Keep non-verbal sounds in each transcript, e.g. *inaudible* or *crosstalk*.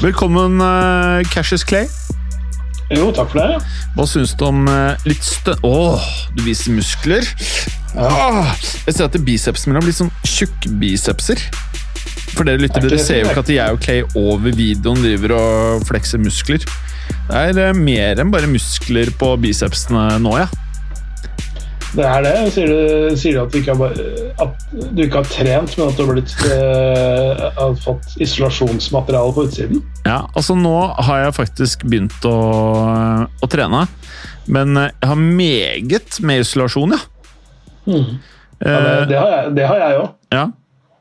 Velkommen, uh, Cassius Clay. Jo, takk for det. Hva syns du om uh, litt stø... Åh, du viser muskler. Åh, jeg ser at bicepsen min har blitt sånn tjukkbicepser. For dere lyttere, Er dere ser jo ikke at jeg og Clay over videoen driver og flekser muskler. Det er eh, mer enn bare muskler på bicepsene nå, ja. Det er det. Sier du, sier du at, du har, at du ikke har trent, men at du har, blitt, eh, har fått isolasjonsmateriale på utsiden? Ja, altså nå har jeg faktisk begynt å, å trene. Men eh, jeg har meget med isolasjon, ja. Ja, det, det har jeg- òg. Ja.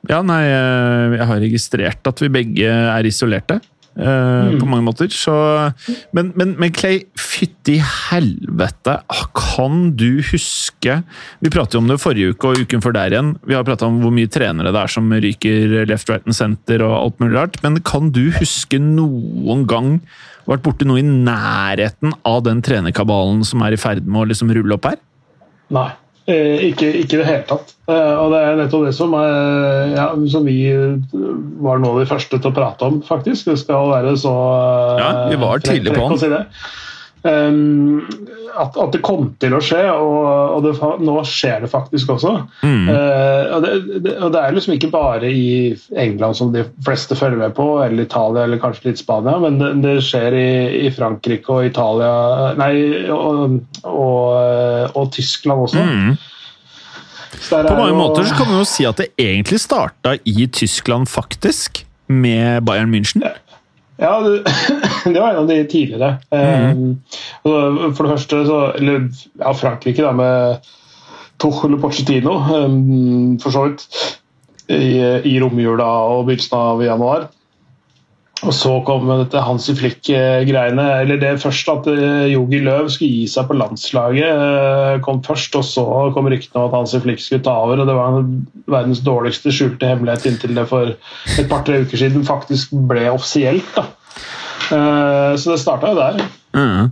ja, nei, eh, jeg har registrert at vi begge er isolerte. Eh, På mange måter. Så, men, men, men Clay, fytti helvete! Kan du huske Vi pratet jo om det forrige uke og uken før der igjen. Vi har prata om hvor mye trenere det er som ryker left, right and center og alt mulig rart. Men kan du huske noen gang vært borti noe i nærheten av den trenerkabalen som er i ferd med å liksom rulle opp her? Nei. Eh, ikke, ikke i det hele tatt. Eh, og det er nettopp det som, er, ja, som vi var var nå de første til å prate om, faktisk. Det skal være så eh, Ja, vi var tidlig på den. Um, at, at det kom til å skje, og, og det, nå skjer det faktisk også. Mm. Uh, og, det, det, og det er liksom ikke bare i England som de fleste følger med på, eller Italia eller kanskje litt Spania, men det, det skjer i, i Frankrike og Italia Nei, og, og, og Tyskland også. Mm. På mange jo- måter så kan man jo si at det egentlig starta i Tyskland, faktisk. Med Bayern München. Ja, det, *laughs* det var en av de tidligere. Mm. Eh, for det første så Eller ja, Frankrike, da, med Tuchel og Pochettino, eh, for så vidt. I, i romjula og begynnelsen av januar. Og så kom dette Hansi Flick-greiene. Eller det først at eh, Jogi Løv skulle gi seg på landslaget, eh, kom først. Og så kom ryktene om at Hansi Flick skulle ta over. og Det var verdens dårligste skjulte hemmelighet inntil det for et par-tre uker siden faktisk ble offisielt. da. Eh, Så det starta jo der. Mm.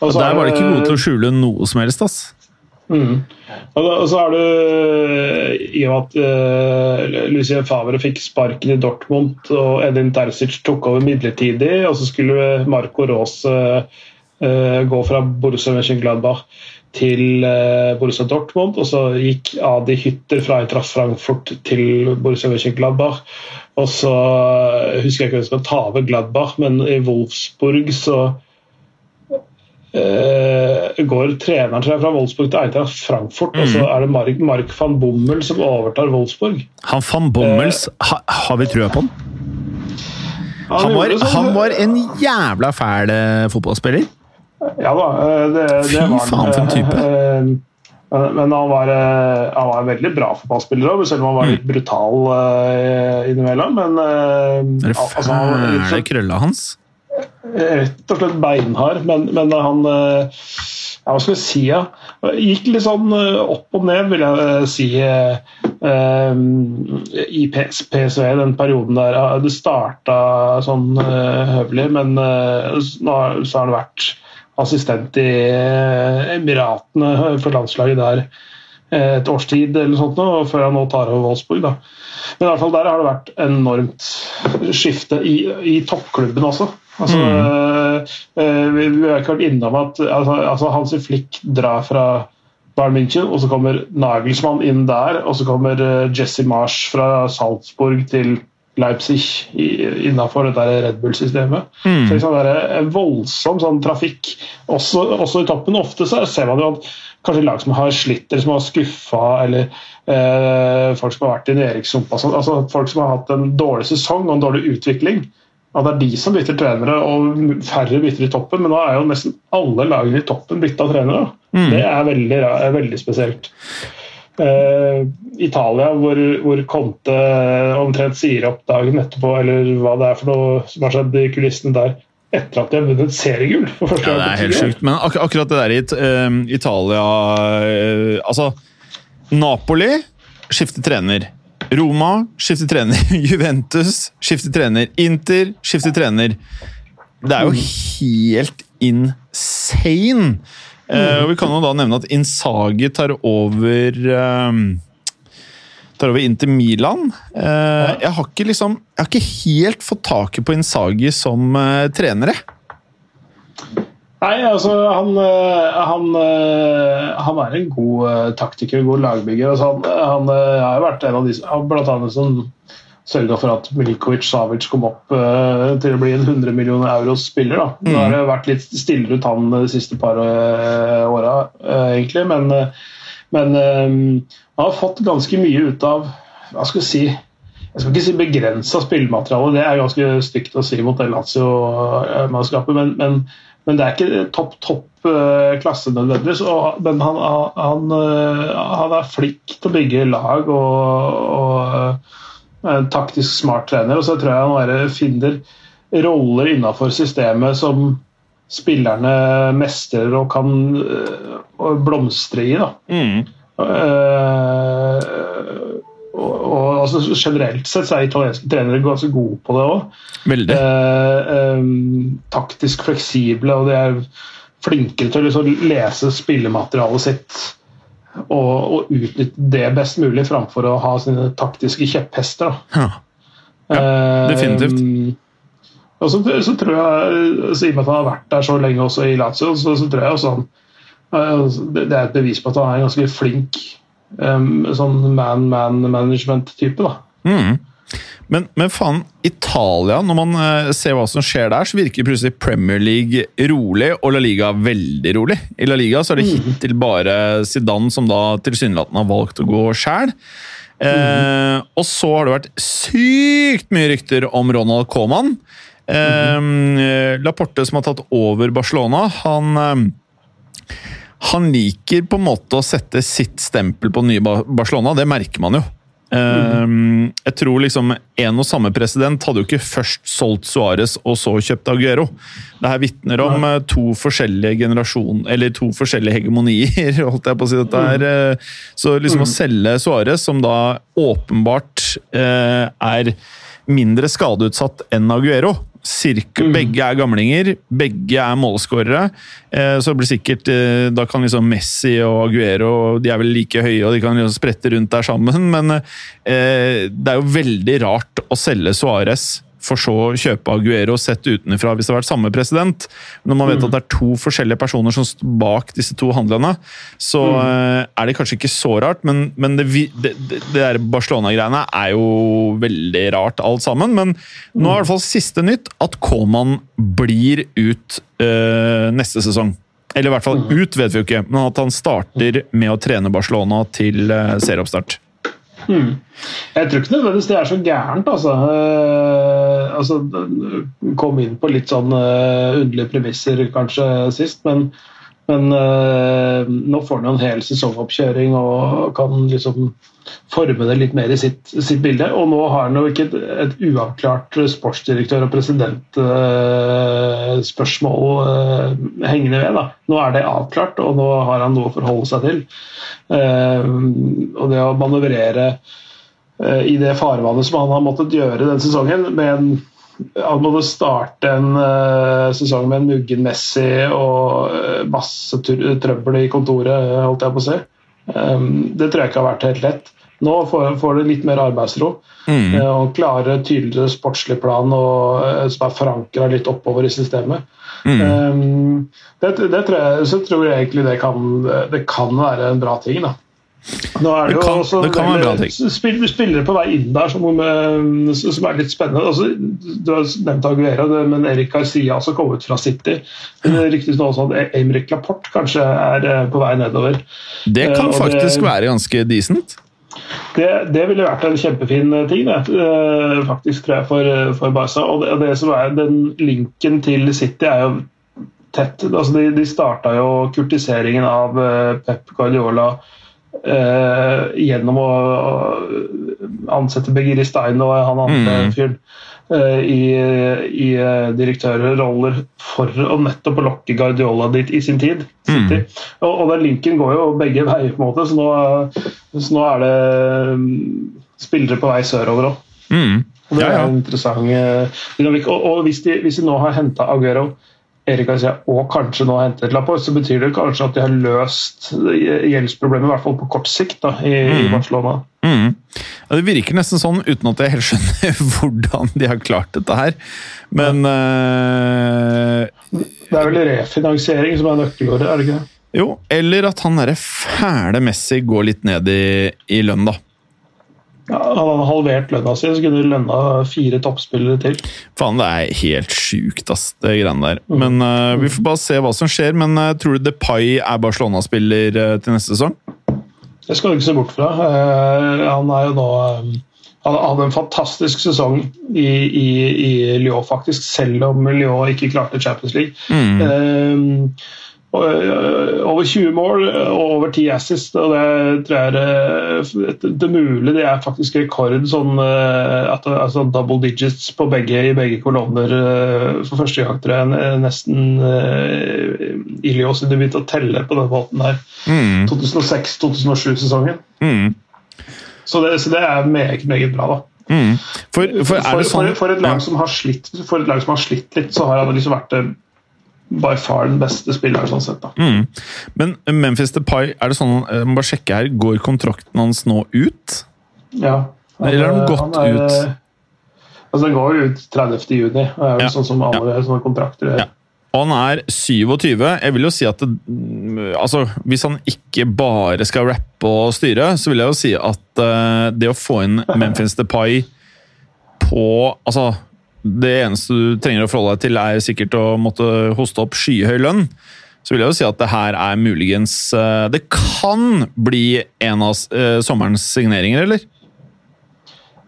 Og Og der er var det ikke gode til å skjule noe som helst, ass. Mm. Og, så har du i og med at uh, Lucien Favre fikk sparken i Dortmund og Edin Terzic tok over midlertidig, og så skulle Marco Raas eh, eh, gå fra Borussia Mönchengladbach til eh, Borussia Dortmund, og så gikk Adi Hytter fra Eintracht Frankfurt til Borussia Mönchengladbach. Og så eh, husker jeg ikke hvem som skal ta over Gladbach, men i Wolfsburg så eh, går treneren jeg, fra Wolfsburg til Eintracht Frankfurt, og så er det Mark, Mark van Bommel som overtar Wolfsburg. Han van Bommels, ha, har vi trua på han? Han var, sånn- han var en jævla fæl eh, fotballspiller. Ja da, det, Fy det var han. faen, for en type. Eh, Men han var, han var en veldig bra fotballspiller òg, selv om han var litt brutal eh, innimellom. Men er Mm. Det fæle altså, han var rett og fæle krølla hans. Rett og slett beinhard, men, men han eh, ja, Hva skal vi si? Ja? Gikk litt sånn eh, opp og ned, vil jeg eh, si, i PSV den perioden der. Det starta sånn høvelig, men nå så har han vært assistent i Emiratene for landslaget der et års tid eller sånt før han nå tar over Wolfsburg. da. Men i alle fall der har det vært enormt skifte i, i toppklubben også. Altså, mm. øh, vi, vi har ikke vært innom at altså, altså Hansi Flick drar fra Bayern München, og så kommer Nagelsmann inn der, og så kommer eh, Jesse Marsh fra Salzburg til Leipzig innafor det der Red Bull-systemet. Så liksom det er en voldsom sånn trafikk, også, også i toppen. Ofte så ser man jo at kanskje lag som har slitt eller som har skuffa, eller eh, folk som har vært i nedrykkssumpa, altså, altså folk som har hatt en dårlig sesong og en dårlig utvikling. At det er de som bytter trenere, og færre bytter i toppen. Men nå er jo nesten alle lagene i toppen bytta trenere. Det er veldig, er veldig spesielt. eh, Italia, hvor, hvor Conte omtrent sier opp dagen etterpå, eller hva det er for noe som har skjedd i kulissene der, etter at de har vunnet seriegull for første Ja, det er helt sjukt. Men ak akkurat det der i eh, Italia uh, Altså, Napoli skifter trener. Roma skifter trener. *laughs* Juventus skifter trener. Inter skifter trener. Det er jo helt insane! Uh, og vi kan jo da nevne at Insagi tar over eh, tar over til Milan. Eh, jeg har ikke liksom Jeg har ikke helt fått taket på Insagi som eh, trener, jeg. Nei, altså han, øh, han, han er en god taktiker, god lagbygger. Altså, han, han har jo vært en av de som blant annet som sørga for at Milikovic Savic kom opp uh, til å bli en 100 millioner euros spiller. Da. Nå har det vært litt stille rundt han de siste par uh, åra, uh, egentlig, men, men øh, han har fått ganske mye ut av Hva skal jeg si jeg skal ikke si begrensa spillemateriale, det er ganske stygt å si mot det Lazio-mannskapet, men, men, men det er ikke topp, topp eh, klasse nødvendigvis. Men han, han, eh, han er flink til å bygge lag og, og eh, en taktisk smart trener. Og så tror jeg han bare finner roller innafor systemet som spillerne mestrer og kan eh, blomstre i. da. Mm. Eh, og, og altså, Generelt sett så er italienske trenere ganske gode på det òg. Eh, eh, taktisk fleksible, og de er flinkere til å liksom lese spillematerialet sitt og, og utnytte det best mulig, framfor å ha sine taktiske kjepphester. da. Ja. definitivt. Eh, og så, så tror jeg, så I og med at han har vært der så lenge også i Lazio, så, så tror jeg også han eh, det det er et bevis på at han er en ganske flink um, sånn man-man-management-type. da. Mm. Men, men faen, Italia, når man eh, ser hva som skjer der, så virker plutselig Premier League rolig og La Liga veldig rolig. I La Liga så er det hittil bare Zidane som da tilsynelatende har valgt å gå sjæl. Eh, og så har det vært sykt mye rykter om Ronald Coman. Eh, Laporte, som har tatt over Barcelona, han eh, han liker på en måte å sette sitt stempel på nye Barcelona, det merker man jo. Mm. jeg tror liksom En og samme president hadde jo ikke først solgt Suárez og så kjøpt Aguero. Det her vitner om eh, to forskjellige generasjon, eller to forskjellige hegemonier, *laughs* holdt jeg på å si. dette her. eh, Så liksom å selge Suárez, som da åpenbart eh, er mindre skadeutsatt enn Aguero. Cirka, Begge er gamlinger, begge er målskårere. Eh, så blir sikkert eh, Da kan liksom Messi og Aguero De er vel like høye, og de kan liksom sprette rundt der sammen, men eh, det er jo veldig rart å selge Suárez for så å kjøpe Aguero sett utenfra hvis det har vært samme president. Når man vet at det er to forskjellige personer som står bak disse to handlene, så mm. er det kanskje ikke så rart, men, men det, det, det, der Barcelona-greiene er jo veldig rart alt sammen. Men nå er i hvert fall siste nytt at Coman blir ut øh, neste sesong. Eller i hvert fall ut, vet vi jo ikke, men at han starter med å trene Barcelona til eh, serieoppstart. Jeg tror ikke nødvendigvis det er så gærent, altså. Uh, altså kom inn på litt sånn uh, underlige premisser kanskje sist, men, men eh, nå får han en hel sesongoppkjøring og kan liksom forme det litt mer i sitt, sitt bilde. Og nå har han jo ikke et, et uavklart sportsdirektør- og presidentspørsmål eh, hengende ved. Da. Nå er det avklart, og nå har han noe å forholde seg til. Uh, og det å manøvrere uh, i det farvannet som han har måttet gjøre denne sesongen, med en han måtte starte en eh, sesong med en muggen Messi og eh, masse trøbbel i kontoret, holdt jeg på å si. Um, det tror jeg ikke har vært helt lett. Nå får, du det litt mer arbeidsro Mm. eh, og klare, tydeligere sportslig plan og, som er forankra litt oppover i systemet. Mm. Um, det, det tror jeg, så tror jeg egentlig det kan, det kan være en bra ting. da. Nå er det, Det jo også det kan veldig- spill- spillere på vei inn der som, eh, som er litt spennende. Altså, du har nevnt Aguera, men Erik Garcia har kom kommet fra City. Riktignok også at Emrik Laporte kanskje er eh, på vei nedover. Det Eh, kan og faktisk det- være ganske decent. Det, det ville vært en kjempefin ting, det, eh, faktisk, tror jeg, for, for Barca. Og det, det som er den linken til City, er jo tett. Altså, de, de starta jo kurtiseringen av eh, Pep Guardiola eh, gjennom å ansette Begiri Stein og han andre Mm. fyren eh, i, i eh, direktørroller for å nettopp lokke Guardiola dit i sin tid. City. Og, og den linken går jo begge veier, på en måte, så nå, så nå er det mm, spillere på vei sørover òg. Mm. Det Ja, ja. er en interessant eh, dynamikk. Og, og hvis, de, hvis de nå har henta Aguero, Erik Garcia og kanskje nå hentet Laporte, så betyr det kanskje at de har løst gjeldsproblemet, i hvert fall på kort sikt, da, i, i Barcelona. Mm. Ja, det virker nesten sånn, uten at jeg helt skjønner *laughs* hvordan de har klart dette her. Men eh, Det er vel refinansiering som er nøkkelordet, er det ikke det? Jo, eller at han derre fæle Messi går litt ned i, i lønn, da. Ja, han hadde halvert lønna si, så kunne de lønna fire toppspillere til. Faen, det er helt sjukt, ass, det greiene der. Men uh, Vi får bare se hva som skjer. Men uh, tror du Depay er Barcelona-spiller uh, til neste sesong? Det skal du ikke se bort fra. Han er jo nå Han hadde en fantastisk sesong i, i, i Lyon, faktisk, selv om Lyon ikke klarte Champions League. Mm. Over 20 mål og over 10 assist, og det tror jeg er eh, det mulig. Det er faktisk rekord sånn eh, at sånn double digits på begge, i begge kolonner eh, for første gang, tror jeg. eh, Nesten uh, i Lyon siden begynte å telle på den måten her. Mm. 2006-2007-sesongen. Mm. Så det, så det er meget, meget bra, da. Mm. For, for For, sånn for, et lag som har slitt, for et lag som har slitt litt, så har han liksom vært by far den beste spilleren. sånn sett da. Mm. Men Memphis Depay, er det sånn, jeg må bare sjekke her, går kontrakten hans nå ut? Ja. Eller har den gått er- ut? Altså, Den går ut 30. juni, og er jo Ja. sånn som alle sånne kontrakter gjør. Ja. Og han er 27. Jeg vil jo si at det, mm, altså, Hvis han ikke bare skal rappe og styre, så vil jeg jo si at uh, det å få inn Memphis Depay på altså, Det eneste du trenger å forholde deg til, er sikkert å måtte hoste opp skyhøy lønn. Så vil jeg jo si at det her er muligens eh, Det kan bli en av eh, sommerens signeringer, eller?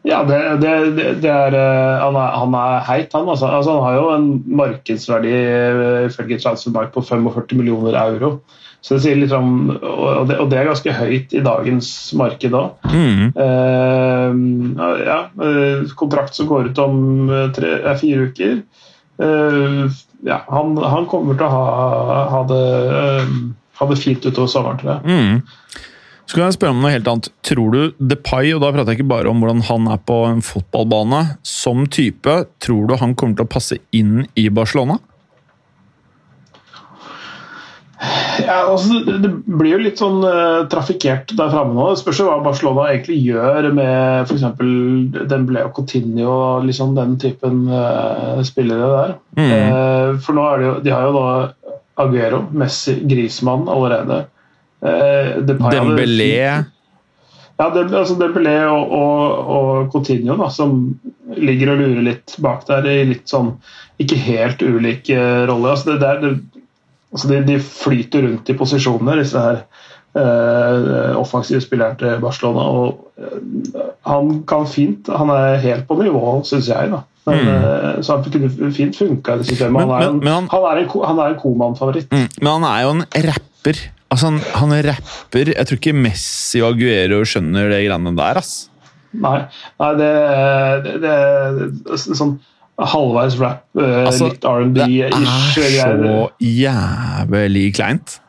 Ja, det, det, det, er, eh, han, er, han er heit, han. Altså. Altså, han har jo en markedsverdi ifølge Transfermark på 45 millioner euro. Så det sier litt om, og det, og det er ganske høyt i dagens marked òg. Mm. Uh, ja, eh, kontrakt som går ut om eh, tre, fire uker. Uh, ja, han, han kommer til å ha, ha, det, uh, ha det fint utover sommeren, tror jeg. Mm. Så kan jeg spørre om noe helt annet. Tror du Depay, og da prater jeg ikke bare om hvordan han er på en fotballbane, som type, tror du han kommer til å passe inn i Barcelona? Ja, altså, det, blir jo litt sånn uh, trafikkert der framme nå. Det spørs jo hva Barcelona egentlig gjør med f.eks. Dembélé og Coutinho og liksom den typen uh, spillere der. Mm. Uh, for nå er det jo, de har jo da Aguero, Messi, Grismann allerede. Uh, Depay Dembélé Ja, det, altså Dembélé og, og, og Coutinho da, som ligger og lurer litt bak der i litt sånn ikke helt ulike roller. Altså det, der, det, altså de, de flyter rundt i posisjoner, disse her eh, offensive spillerne til Barcelona. og eh, Han kan fint Han er helt på nivå, syns jeg. da. Men, Mm. eh, så han kunne fint funka i det systemet. Men- han, er men- en, men, han, han er en, han er en Koman-favoritt. mm. Men han er jo en rapper. Altså, han, han er rapper. Jeg tror ikke Messi og Aguero skjønner det greiene der, ass. Nei, nei det, det, det, det Sånn halvveis rap, uh, Altså, litt R&B Det er så jævlig kleint.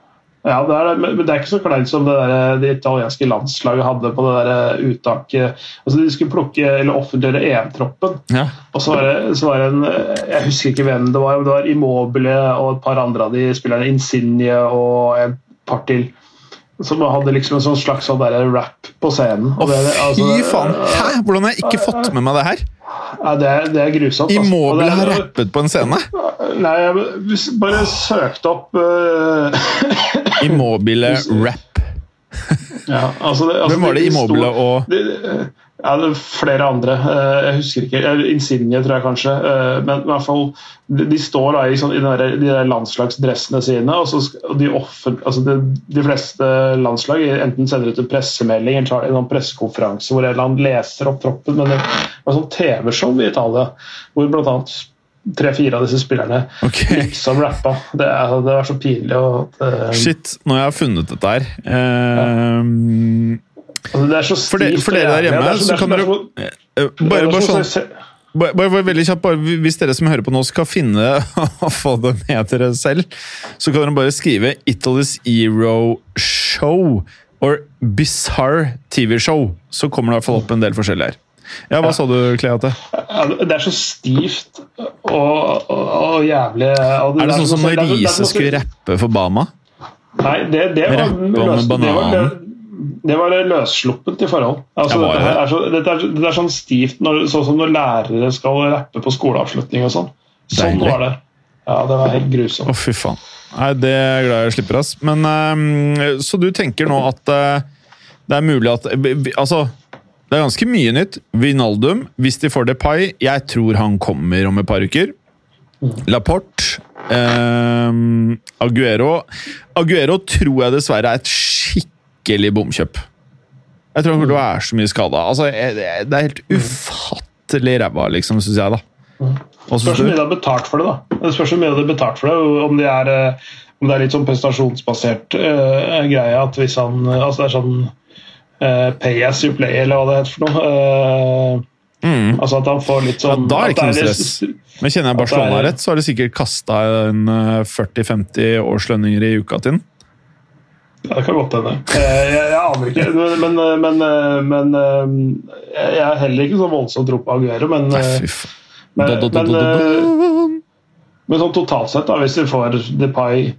Ja, det er, men men det er ikke så kleint som det, der, det italienske landslaget hadde på det der uttaket. Altså, De skulle plukke eller offentliggjøre EM-troppen. Ja. Og så var, det, så var det en Jeg husker ikke hvem det var. men Det var Immobile og et par andre av de spillerne. Insigne og et par til. Som hadde liksom en sånn slags sånn rap på scenen. Og det- altså, fy faen! Hæ? Hvordan har jeg ikke fått med meg det her? Ja, det, er- det er grusomt. altså. Immobile er- har rappet på en scene. Nei, jeg bare søkte opp uh... Immobile *laughs* rap. ja, altså det, altså Hvem var det de- de Immobile og Ja, det er flere andre. Eh, Jeg husker ikke. Insigne, tror jeg kanskje. Eh, Men i hvert fall, de, står da i, sånn, i der, de der landslagsdressene sine. og, så, de, offer, altså de, de fleste landslag enten sender ut en pressemelding eller tar en sånn pressekonferanse hvor eller annen leser opp troppen. Men det var sånn TV-show i Italia hvor bl.a. tre-fire av disse spillerne okay. liksom rappa. Det, er, det var så pinlig. Og, at, eh, Shit, nå har jeg funnet dette her. Eh, altså, det er så For, det, for dere der hjemme, ja, så, så kan er dere eh, det Bare, bare sånn bare, bare, veldig kjapt, Hvis dere som hører på nå skal finne *laughs* og få det med dere selv, så kan dere bare skrive 'Italy's Hero Show' or 'Bizarre TV Show'. Så kommer det i hvert fall opp en del forskjell her. Ja, Hva sa du, Kleate? Ja, det er så stivt og, og, og jævlig og Er det sånn som er- når det er- det er Riise skulle rappe for Bama? Nei, det, det var Rappe om løs- det var, bananen. Det var løssluppent i forhold. Altså, var dette, det? er så, dette, er, dette, er sånn stivt, når, sånn som når lærere skal rappe på skoleavslutning og sånn. Sånn var det. Ja, det var helt grusomt. Å, oh, fy faen. Nei, det er jeg glad jeg slipper, ass. Men um, Så du tenker nå at uh, det er mulig at Altså, det er ganske mye nytt. Vinaldum, hvis de får Depay Jeg tror han kommer om et par uker. Laporte. um, Aguero Aguero tror jeg dessverre er et skikkelig bomkjøp. Jeg tror til å være så mye skada. Altså, det er helt ufattelig ræva, liksom, syns jeg, da. Hva Spørs hvor mye du? har betalt for det. da. Det spørs hvor mye de har betalt for det, Om det er, eh, om det er litt sånn prestasjonsbasert uh, greie. at hvis han, altså Det er sånn uh, pay as you play, eller hva det heter for noe. Uh, Mm. altså at han får litt Ja, sånn da er det ikke noe stress. Men kjenner jeg Barcelona er- rett, så har de sikkert kasta en eh, 40-50 årslønninger i uka til den. Det kan godt hende. Eh, Jeg, jeg aner ikke. Men, men, men, men eh, jeg er heller ikke så voldsomt tro på Aguero. Men, eh, men- men, sånn totalt sett, da, hvis vi får Depay,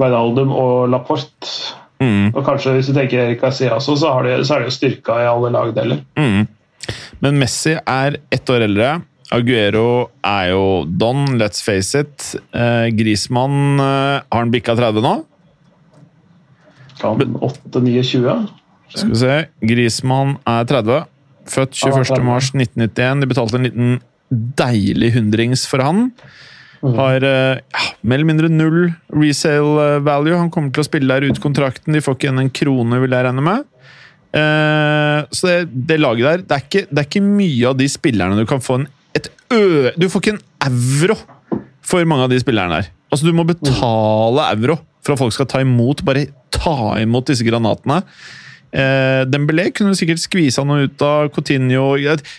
Wijnaldum og Laporte Mm, Og kanskje hvis du tenker Erik Garcia også, så, har de, så er de jo styrka i alle lagdeler. mm. Men Messi er ett år eldre. Aguero er jo don, let's face it. Eh, Grismann eh, har han bikka 30 nå? Kan 8-29? Skal vi se. Grismann er 30. Født Han er 30. 21.3.1991. De betalte en liten deilig hundrings for han. Har eh, ja, mer eller mindre null resale eh, value. Han kommer til å spille der ut kontrakten. De får ikke igjen en krone, vil jeg regne med. Eh, så det, det laget der det er, ikke, det er ikke mye av de spillerne du kan få en et ø... Du får ikke en euro for mange av de spillerne der. Altså, du må betale euro for at folk skal ta imot. Bare ta imot disse granatene. Eh, Dembélé kunne du sikkert skvisa noe ut av. Coutinho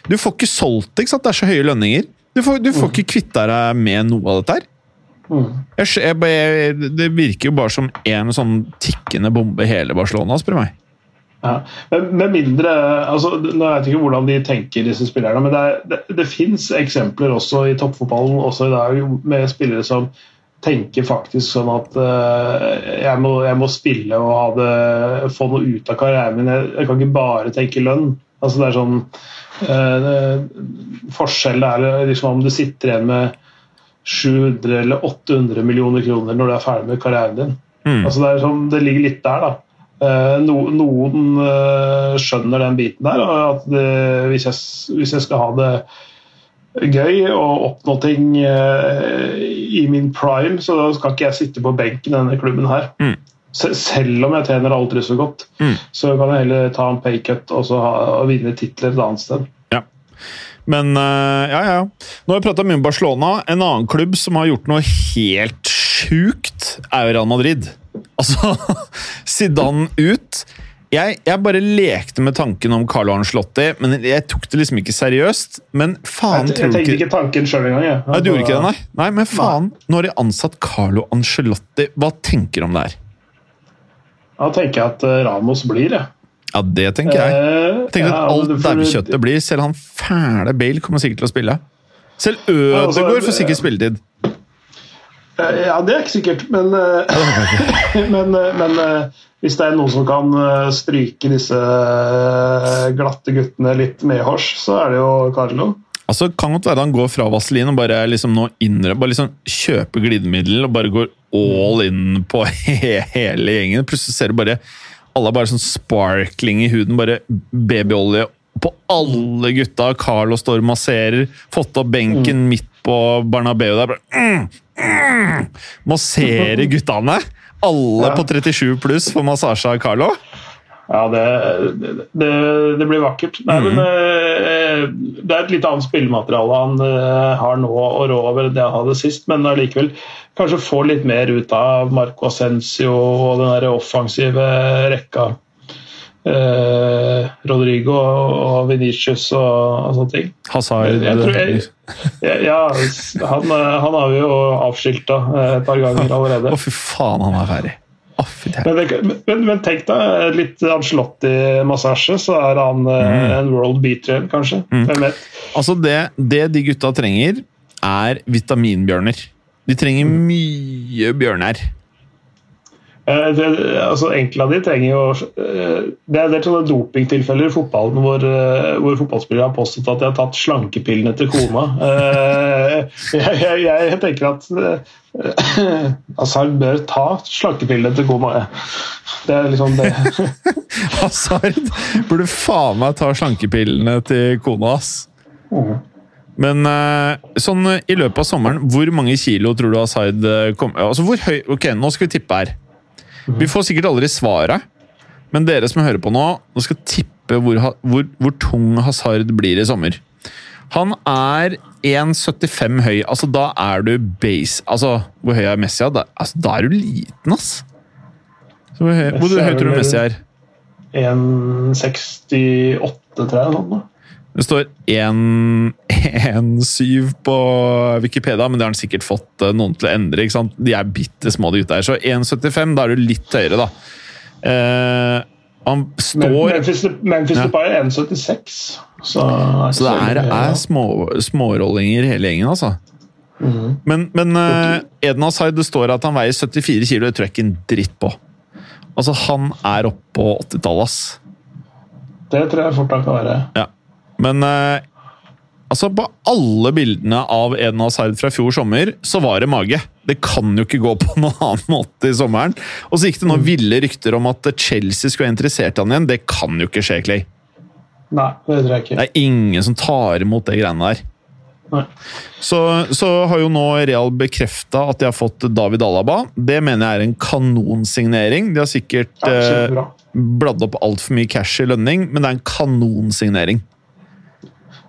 Du får ikke solgt det, ikke sant? Det er så høye lønninger. Du får, du får ikke kvitta deg med noe av dette her. Mm. Jeg, jeg, jeg, det virker jo bare som en sånn tikkende bombe hele Barcelona, spør du meg. Ja. Men med mindre altså, Nå vet jeg ikke hvordan de tenker, disse spillerne, men det, er, det, det fins eksempler også i toppfotballen også i dag med spillere som tenker faktisk sånn at eh, jeg, må, jeg må spille og ha det, få noe ut av karrieren min. Jeg, jeg kan ikke bare tenke lønn. Altså det er sånn eh, Forskjellen er liksom om du sitter igjen med 700 eller 800 millioner kroner når du er ferdig med karrieren din. Mm. Altså det, er sånn, det ligger litt der, da. Eh, no, noen eh, skjønner den biten der. At det, hvis, jeg, hvis jeg skal ha det gøy og oppnå ting eh, i min prime, så da skal ikke jeg sitte på benken i denne klubben her. Mm. Se- Selv om jeg tjener aldri så godt, Mm. så kan jeg heller ta en paycut og, ha, og vinne titler et annet sted. Ja. Men eh, ja, ja. Nå har vi prata mye om Barcelona. En annen klubb som har gjort noe helt sjukt, er jo Real Madrid. Altså, *laughs* Zidane ut. Jeg, jeg bare lekte med tanken om Carlo Ancelotti, men jeg tok det liksom ikke seriøst. Men faen, Jeg, jeg tenkte ikke tanken sjøl engang. jeg. Nei, du gjorde ikke det, nei? Nei, men faen. Nå har de ansatt Carlo Ancelotti. Hva tenker du om det her? Da tenker jeg at eh, Ramos blir, jeg. Ja, det tenker jeg. Eh, Jeg tenker ja, at alt dævkjøttet daukjøttet blir. Selv han fæle Bale kommer sikkert til å spille. Selv altså, Ødegaard får sikkert spilletid. Eh, Ja, det er ikke sikkert, men, eh, *laughs* men, eh, men hvis det er noen som kan stryke disse glatte guttene litt medhårs, så er det jo Carlo. Altså, kan godt være han går fra vaselin og bare liksom nå innre, bare liksom kjøper glidemiddel og bare går all in på *laughs* he hele gjengen. Plutselig ser du bare alle er bare sånn sparkling i huden, bare babyolje på alle gutta. Carlo står og masserer, fått opp benken midt på Barnabeu der. mm, mm, Masserer guttene. Alle Ja. på 37 pluss får massasje av Carlo. Ja, det, det, det, blir vakkert. Nei, mm. men eh, Det er et litt annet spillemateriale han eh, har nå å rå over det han hadde sist, men allikevel kanskje få litt mer ut av Marco Ascencio og den der offensive rekka. Eh, Rodrigo og Venicius og, og, sånne ting. Hazard Ja, han, han, har vi jo avskilta et par ganger allerede. Å, fy faen, han er ferdig. Men, men, men, tenk deg litt Angelotti-massasje, så er han eh, mm. en world beater, kanskje. Mm. Altså det, det, de gutta trenger, er vitaminbjørner. De trenger mye bjørner. Eh, det, altså Enkelte av de trenger jo eh, Det er, det er sånne dopingtilfeller i fotballen hvor, hvor fotballspillere har påstått at de har tatt slankepillene til kona. *laughs* Jeg, jeg, jeg tenker at *clears throat* Hazard bør ta slankepillene til kona. Det er liksom det. *laughs* Hazard burde faen meg ta slankepillene til kona, ass. Mm. Men eh, sånn i løpet av sommeren, hvor mange kilo tror du eh, kommer Altså, hvor høy Ok, nå skal vi tippe her. Mm. Vi får sikkert aldri svaret, men dere som hører på nå, nå skal tippe hvor, hvor, hvor tung Hazard blir i sommer. Han er 1,75 høy. Altså, da er du base Altså, hvor høy er Messi? Da, altså, da er du liten, ass! Så, hvor høy, hvor høy tror du Messi er? 1,68, tror jeg. Sånn, det står 1,7 på Wikipedia, men det har han sikkert fått eh, noen til å endre. ikke sant? De er bitte små, de gutta her. Så 1,75, da er du litt høyere, da. Eh, han står Memphis, Memphis ja. Depay er 1,76. Så, så det er, er små, smårollinger hele gjengen, altså. Mm. Men, men uh, Eden Hazard, det står at han veier 74 kilo. Det tror jeg ikke en dritt på. Altså, Han er oppe på 80-tallet, ass. Det tror jeg fort han kan være. Ja. Men uh, Altså, På alle bildene av Eden Hazard fra fjor sommer, så var det mage. Det kan jo ikke gå på *laughs* noen annen måte i sommeren. Og så gikk det nå mm. ville rykter om at Chelsea skulle være interessert i han igjen. Det kan jo ikke skje, Clay. Nei, det tror jeg ikke. Det er ingen som tar imot det greiene der. Så, så har jo nå Real bekrefta at de har fått David Alaba. Det mener jeg er en kanonsignering. De har sikkert ja, eh, bladd opp altfor mye cash i lønning, men det er en kanonsignering.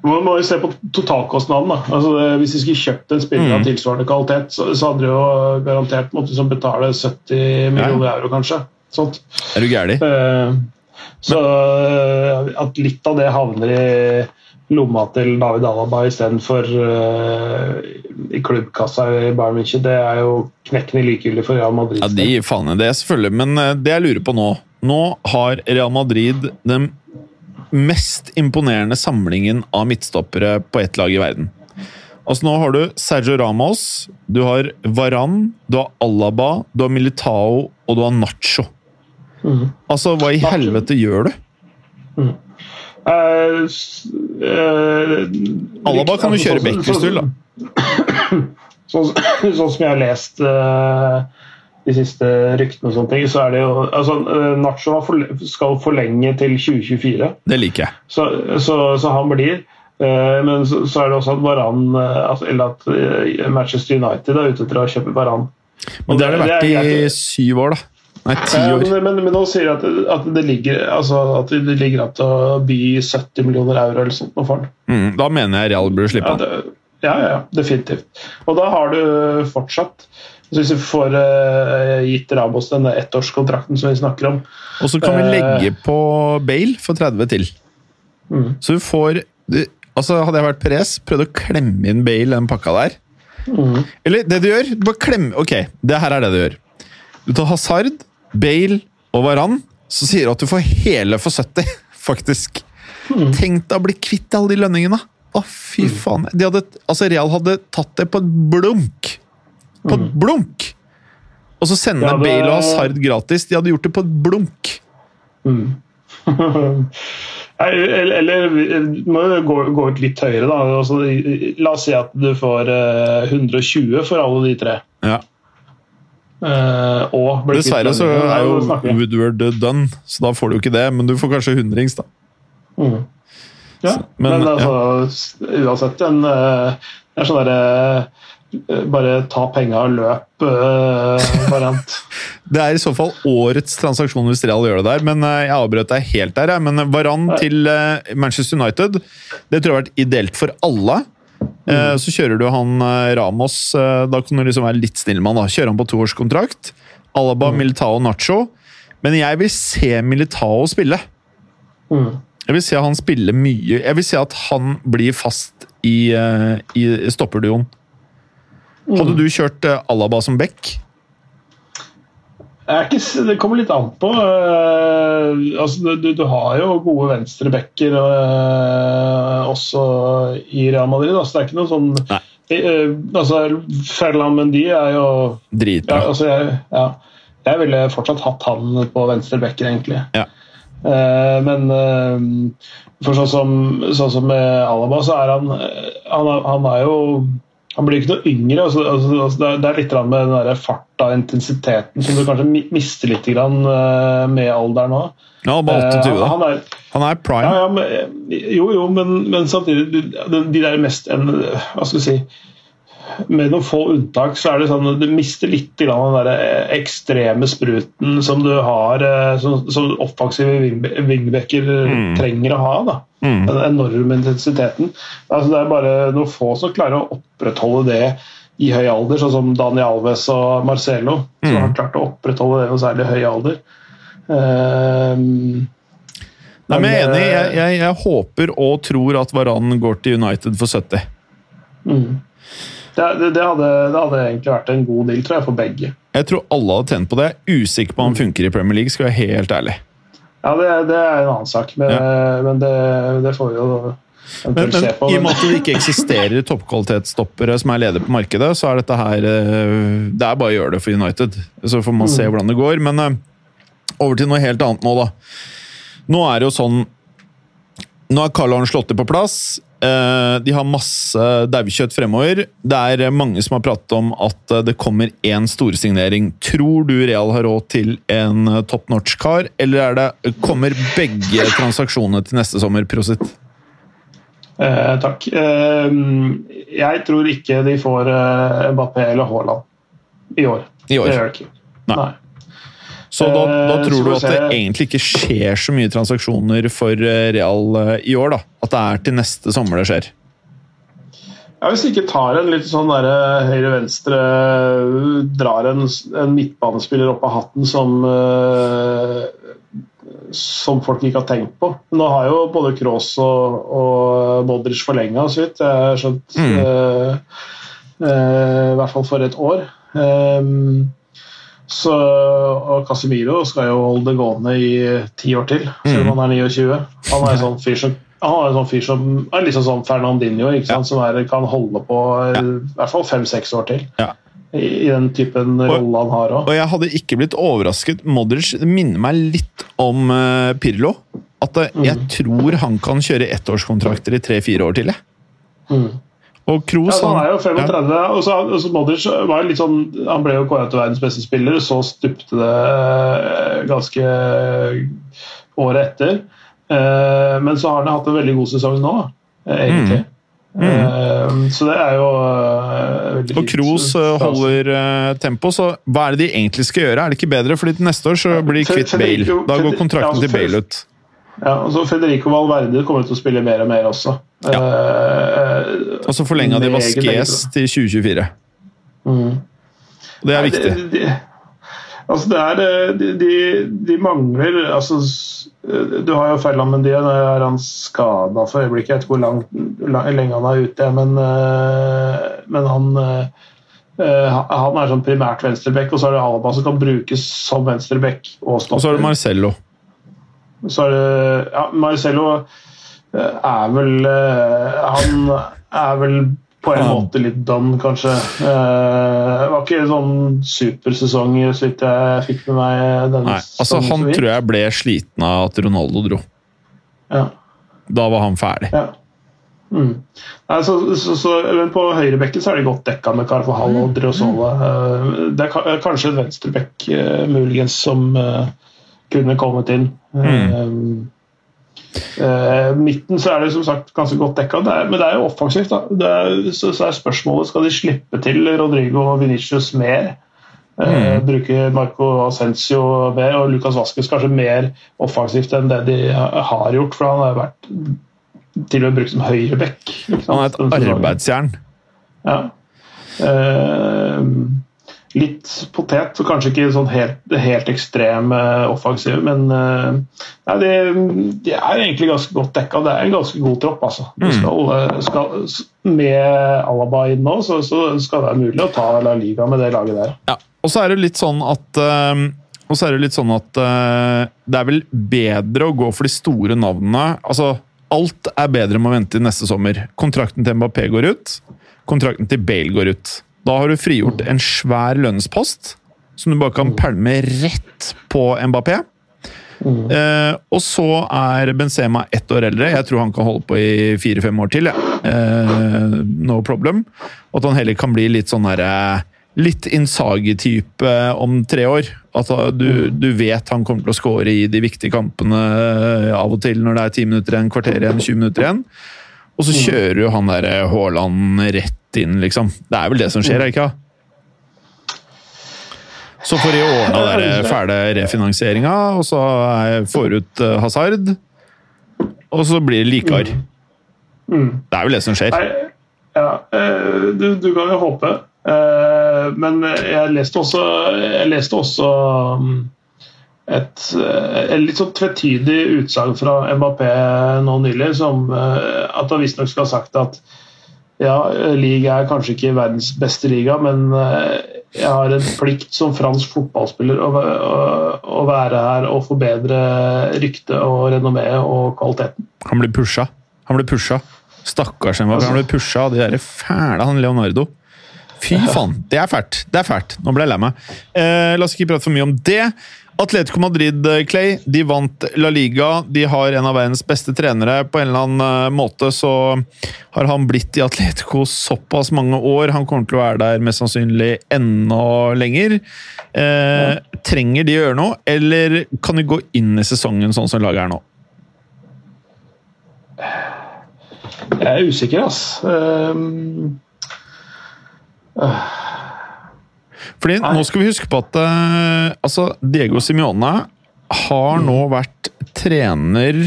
Man må jo se på totalkostnaden. da. Altså, hvis de skulle kjøpt en spiller av mm. tilsvarende kvalitet, så, så hadde de jo garantert måttet liksom betale 70 millioner ja. euro, kanskje. Sånt. Er du gæren? Uh, så uh, at litt av det havner i lomma til David Alaba istedenfor uh, i klubbkassa i Bayern München, det er jo knekkende likegyldig for Real Madrid. Ja, De faen det, selvfølgelig. Men det jeg lurer på nå Nå har Real Madrid den mest imponerende samlingen av midtstoppere på ett lag i verden. Altså Nå har du Sergio Ramos, du har Varan, du har Alaba, du har Militao og du har Nacho. Mm. Altså, hva i helvete gjør du? Mm. Uh, uh, Alaba kan du altså, kjøre du vil, da. Sånn, sånn, som jeg har lest uh, de siste ryktene og sånne ting, så er det jo altså, eh, Nacho skal forlenge til 2024. Det liker jeg. Så, så, så han blir. Eh, men så, så, er det også at Varan eh, altså, Eller at Manchester United er ute etter å kjøpe Varan. Men det har det vært i syv år, da. Nei, ti år. Men, men, men, nå sier de at, at, det ligger altså, at det ligger an til å by 70 millioner euro eller sånt for mm, Da mener jeg Real burde slippe han. Ja, ja, ja, definitivt. Og da har du fortsatt så hvis vi får uh, gitt Ramos denne ettårskontrakten som vi snakker om Og så kan vi eh, legge på Bale for 30 til. Mm. Så du får altså Hadde jeg vært Perez, prøvd å klemme inn Bale i den pakka der. Mm. Eller det du gjør bare klem, Ok, det her er det du gjør. Du tar Hazard, Bale og Varan, så sier du at du får hele for 70, *laughs* faktisk. Mm. Tenk deg å bli kvitt alle de lønningene! Å, fy mm. faen. Hadde, altså Real hadde tatt det på et blunk på et mm. blunk! Og så sende ja, det... Bale og Hazard gratis. De hadde gjort det på et blunk. Mm. *laughs* eller, eller må gå, gå ut litt høyere, da. Altså, la oss si at du får uh, eh, 120 for alle de tre. Ja. Uh, Dessverre så er jo Woodward done, så da får du jo ikke det. Men du får kanskje hundrings, da. Mm. Ja, så, men, men, altså, ja. uansett en, uh, en sånn derre eh, bare ta penga og løp-variant. *laughs* Det er i så fall årets transaksjon hvis Real gjør det der, men eh, jeg avbrøt deg helt der. Men Varan til eh, Manchester United, det tror jeg har vært ideelt for alle. Eh, Så kjører du han eh, Ramos, eh, da kan du liksom være litt snill med han. da. Kjører han på toårskontrakt. Alaba, Militao, Nacho. Men jeg vil se Militao spille. Mm. Jeg vil se han spille mye. Jeg vil se at han blir fast i, eh, i stopperduoen. Hadde du kjørt eh, Alaba som back? Er ikke, det kommer litt an på. Uh, altså, du, du har jo gode venstrebacker uh, også i Real Madrid. Altså, det er ikke noe sånn. Eh, altså, Ferland Mendy er jo ja, Dritbra. altså, jeg, ja, jeg ville fortsatt hatt han på venstrebacker, egentlig. Ja. Eh, men eh, for sånn som, sånn som med Alaba, så er han eh, Han, han er jo han blir ikke noe yngre. Altså, altså, altså, det er- litt med den der farta og intensiteten som du kanskje mister litt grann, eh, med alderen òg. Ja, bare 28, da. han er, Han er prime. ja, ja, men, jo, jo, men, men samtidig de, de der mest en, Hva skal vi si Med noen få unntak så er det sånn at du mister litt grann den der ekstreme spruten som du har eh, som, som offensive wingbacker mm. trenger å ha. da. Mm. Den enorme intensiteten. Altså, det er bare noen få som klarer å opprettholde det i høy alder, sånn som Dani Alves og Marcelo, som Mm. har klart å opprettholde det i særlig høy alder. Um, Nei, men jeg er enig. eh, Jeg, jeg, jeg håper og tror at Varan går til United for 70. Mm. Det, det, det, hadde, det hadde egentlig vært en god deal, tror jeg, for begge. Jeg tror alle hadde tjent på det. Jeg er Usikker på om han funker i Premier League, skal jeg være helt ærlig. Ja, det, det er en annen sak, men, men det, det får vi jo Men, men i og med at det ikke eksisterer *laughs* toppkvalitetsstoppere som er ledige på markedet, så er dette her eh, Det er bare å gjøre det for United. Så får man se hvordan det går. Men eh, over til noe helt annet nå, da. Nå er det jo sånn Nå er Carl Arne Slåtti på plass. Eh, De har masse daukjøtt fremover. Det er mange som har pratet om at eh, det kommer én storsignering. Tror du Real har råd til en eh, top notch-kar, eller er det, kommer begge transaksjonene til neste sommer? Prosit. eh, takk. Eh, jeg tror ikke de får eh, Mbappé eller Haaland i år. I år. Det gjør de ikke. Nei. Nei. Så da, da Eh, tror du at det egentlig ikke skjer så mye transaksjoner for eh, Real eh, i år? da? At det er til neste sommer det skjer? Ja, Hvis ikke tar en litt sånn høyre-venstre Drar en, en midtbanespiller opp av hatten som som folk ikke har tenkt på. Nå har jo både Kroos og, og Modric forlenga, så vidt jeg har skjønt. Mm. Uh, uh, I hvert fall for et år. Um, så, og Casemiro skal jo holde det gående i ti år til, selv om han er 29. Han er en sånn fyr som han er en sånn fyr som er liksom sånn Fernandinho, sant? som er, kan holde på i hvert fall fem-seks år til. Ja. I, I den typen rolle han har òg. Og jeg hadde ikke blitt overrasket. Modric minner meg litt om uh, Pirlo. At eh, jeg Mm. tror han kan kjøre ettårskontrakter i tre-fire år til. jeg. Mm. Og Kroos ja, han er jo ja. 35, og så, og så Modric var jo litt sånn Han ble jo kåret til verdens beste spiller, så stupte det eh, ganske året etter. Eh, Men så har han hatt en veldig god sesong nå, egentlig. egentlig. Mm. Så det er jo eh, veldig Og Kroos eh, holder eh, tempo, så hva er det de egentlig skal gjøre? Er det ikke bedre? Fordi neste år så blir de kvitt Bale. Da går kontrakten til Bale ut. Ja, og så Federico Valverde kommer til å spille mer og mer også. Eh, Og så forlenga de Vasques til 2024. mm. Det er Nei, viktig. De, de, altså det er eh, de, de, mangler altså, Du har jo Ferland nå er han skada for øyeblikket. Jeg vet ikke hvor langt, lang, lenge han er ute, men, eh, men han han er sånn primært venstreback, og så er det Alaba som kan brukes som venstreback og Og så er det. Marcello. Så er det ja, Marcello eh, er vel eh, Han er vel på en Ja. måte litt done, kanskje. Eh, Det var ikke en sånn supersesong, så vidt jeg fikk med meg. denne Nei, altså Han så tror jeg ble sliten av at Ronaldo dro. Ja, Da var han ferdig. ja. Mm. Nei, så, så, så, men på høyrebekken så er det godt dekka med Carvajal og Driosola. Eh, Det er kanskje en venstrebekk muligens som kunne kommet inn. Mm. Uh, midten så er det som sagt ganske godt dekka, det er, men det er jo offensivt. Er, så, så, er spørsmålet skal de slippe til Rodrigo og Venicius mer. Uh, mm. Bruke Marco Ascencio mer og Lucas Vasques kanskje mer offensivt enn det de har gjort, for han har vært til og med brukt som høyreback. Han er et arbeidsjern. Ja. Uh, litt potet, og kanskje ikke sånn helt, helt ekstrem uh, offensiv, men uh, nei, de, de, er egentlig ganske godt dekka. Det er en ganske god tropp, altså. Mm. Skal, skal, med Alaba inn nå, så, så, skal det være mulig å ta La Liga med det laget der. Ja, og så er det litt sånn at uh, og så er det litt sånn at det er vel bedre å gå for de store navnene. altså Alt er bedre med å vente til neste sommer. Kontrakten til Mbappé går ut. Kontrakten til Bale går ut. Da har du frigjort en svær lønnspost som du bare kan pælme rett på Mbappé. Mm. Eh, og så er Benzema ett år eldre. Jeg tror han kan holde på i fire-fem år til. Ja. Eh, no problem. Og at han heller kan bli litt sånn herre Litt Insagi-type om tre år. At du, mm. du, vet han kommer til å score i de viktige kampene av og til når det er ti minutter igjen, kvarter igjen, 20 minutter igjen. Og så mm. kjører jo han der Haaland rett inn, liksom. Det er vel det som skjer, er det ikke? Så får de ordna den fæle refinansieringa, og så får ut eh, Hazard. Og så blir det likar. Mm. mm. Det er vel det som skjer. Ja, eh, du, du kan jo håpe. Eh, men jeg leste også, jeg leste også et, et, litt sånn tvetydig utsagn fra Mbappé nå nylig, som at han visstnok skal ha sagt at ja, liga er kanskje ikke verdens beste liga, men eh, jeg har en plikt som fransk fotballspiller å, å, å være her og forbedre ryktet og renommeet og kvaliteten. Han blir pusha. Han blir pusha. Stakkars Mbappé. Han blir pusha av de der fæle han Leonardo. Fy faen, det er fælt. Det er fælt. Nå ble jeg lei meg. Eh, la oss ikke prate for mye om det. Atletico Madrid, eh, Clay, de vant La Liga. De har en av verdens beste trenere. På en eller annen eh, måte så har han blitt i Atletico såpass mange år. Han kommer til å være der mest sannsynlig enda lenger. Eh, trenger de å gjøre noe, eller kan de gå inn i sesongen sånn som laget er nå? Jeg er usikker, ass. Um, uh. Fordi Nei. nå skal vi huske på at uh, altså Diego Simione har nå mm. vært trener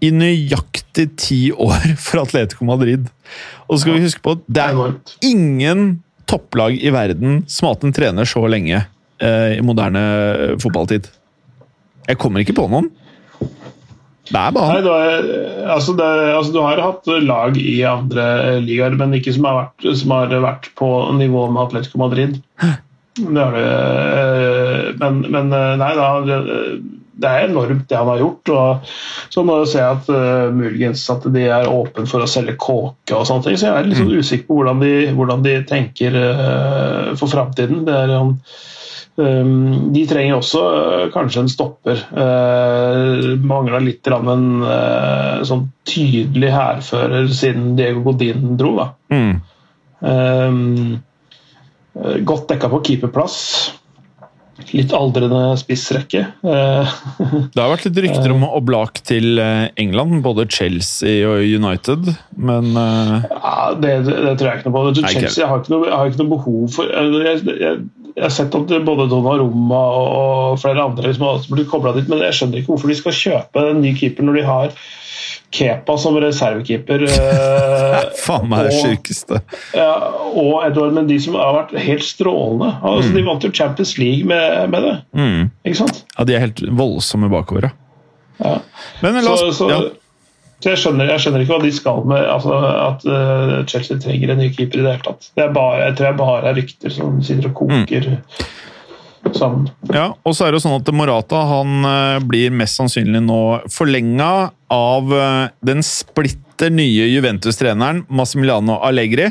i nøyaktig ti år *laughs* for Atletico Madrid. Og så skal vi huske på at det er ingen topplag i verden som har hatt en trener så lenge uh, i moderne fotballtid. Jeg kommer ikke på noen. Det er bare Nei, er, altså, det, altså, Du har hatt lag i andre ligaer, men ikke som har, vært, som har vært på nivå med Atletico Madrid. Det har du. Eh, men, men eh, nei da, det er enormt det han har gjort. og Så må jeg se at uh, muligens at de er åpne for å selge kåke og sånne ting. Så jeg er litt sånn mm. usikker på hvordan de, hvordan de tenker uh, for framtiden. Det er um, Ehm, de trenger også eh, kanskje en stopper. Uh, Mangla litt en uh, sånn tydelig hærfører siden Diego Godin dro. Da. Mm. Um, godt dekka på keeperplass. Litt aldrende spissrekke. *laughs* det har vært litt rykter om Oblak til England, både Chelsea og United, men ja, det, det, det, tror jeg ikke noe på. Chelsea har ikke noe, har ikke noe behov for jeg, jeg, jeg har sett at både Donnarumma og flere andre liksom har blitt kobla dit, men jeg skjønner ikke hvorfor de skal kjøpe en ny keeper når de har Kepa som reservekeeper. *laughs* Eh, Faen meg det sjukeste. Ja, og Edward Mendy som har vært helt strålende. Altså, mm. De vant jo Champions League med, med det. Mm. Ikke sant? Ja, de er helt voldsomme bakover, ja. Men la oss, så, så, ja. Så jeg skjønner, jeg skjønner, ikke hva de skal med altså, at uh, Chelsea trenger en ny keeper i det hele tatt. Det er bare, jeg tror jeg bare er rykter som sitter og koker mm. sammen. Ja, og så er det jo sånn at Morata han uh, blir mest sannsynlig nå forlenga av uh, den splitter nye Juventus-treneren Massimiliano Allegri,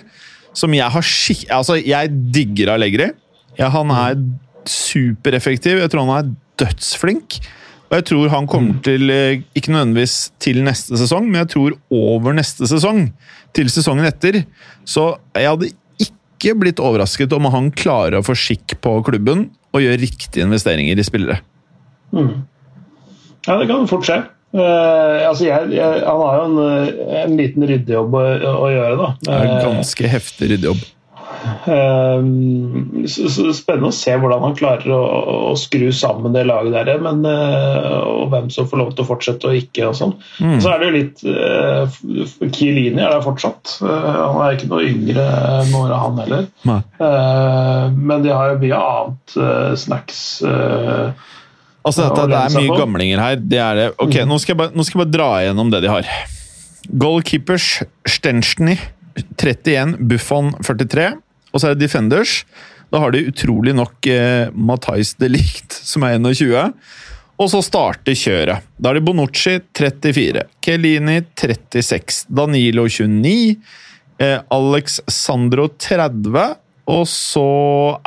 som jeg har skikk... Altså, jeg digger Allegri. Ja, han er supereffektiv. Jeg tror han er dødsflink. Og jeg tror han kommer mm. til, eh, ikke nødvendigvis til neste sesong, men jeg tror over neste sesong, til sesongen etter. Så jeg hadde ikke blitt overrasket om han klarer å få skikk på klubben og gjøre riktige investeringer i spillere. Mm. Ja, det kan fort skje. Uh, altså jeg, jeg, han har jo en, en liten ryddejobb å, å, gjøre, da. Det er en ganske heftig ryddejobb. Så Spennende å se hvordan han klarer å, å skru sammen det laget der, men, uh, og hvem som får lov til å fortsette og ikke. og sånn. Mm. Så er det jo litt Kielini er der fortsatt. han er ikke noe yngre nå, han heller. men de har jo mye annet snacks. altså dette, Det er mye gamlinger her. Det er det. Ok, mm. nå, skal bare, nå, skal jeg bare, dra igjennom det de har. Goalkeepers Stenchny 31, Buffon 43. Og så er det Defenders. Da har de utrolig nok eh, Matais de Ligt, som er 21. Og så starter kjøret. Da er det Bonucci 34, Kelini 36, Danilo 29, eh, Alex Sandro 30, og så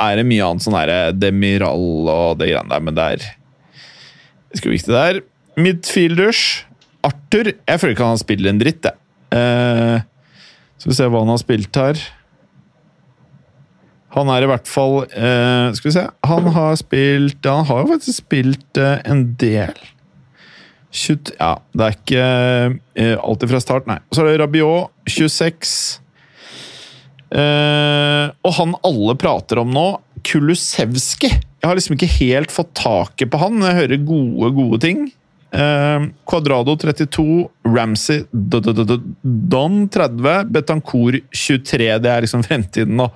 er det mye annet sånn herre Demiral og det greiene der, men det er Ganske det der. Midfielders Arthur Jeg føler ikke han spiller en dritt, jeg. Eh, skal vi se hva han har spilt her. Han er i hvert fall eh, Skal vi se Han har spilt Han har jo faktisk spilt eh, en del. 20, ja, det er ikke eh, alltid fra start, nei. Så er det Rabiot, 26. Eh, og han alle prater om nå, Kulusevski. Jeg har liksom ikke helt fått taket på han, jeg hører gode, gode ting. Eh, Quadrado 32, Ramsey Don 30, Betancourt 23. Det er liksom fremtiden nå.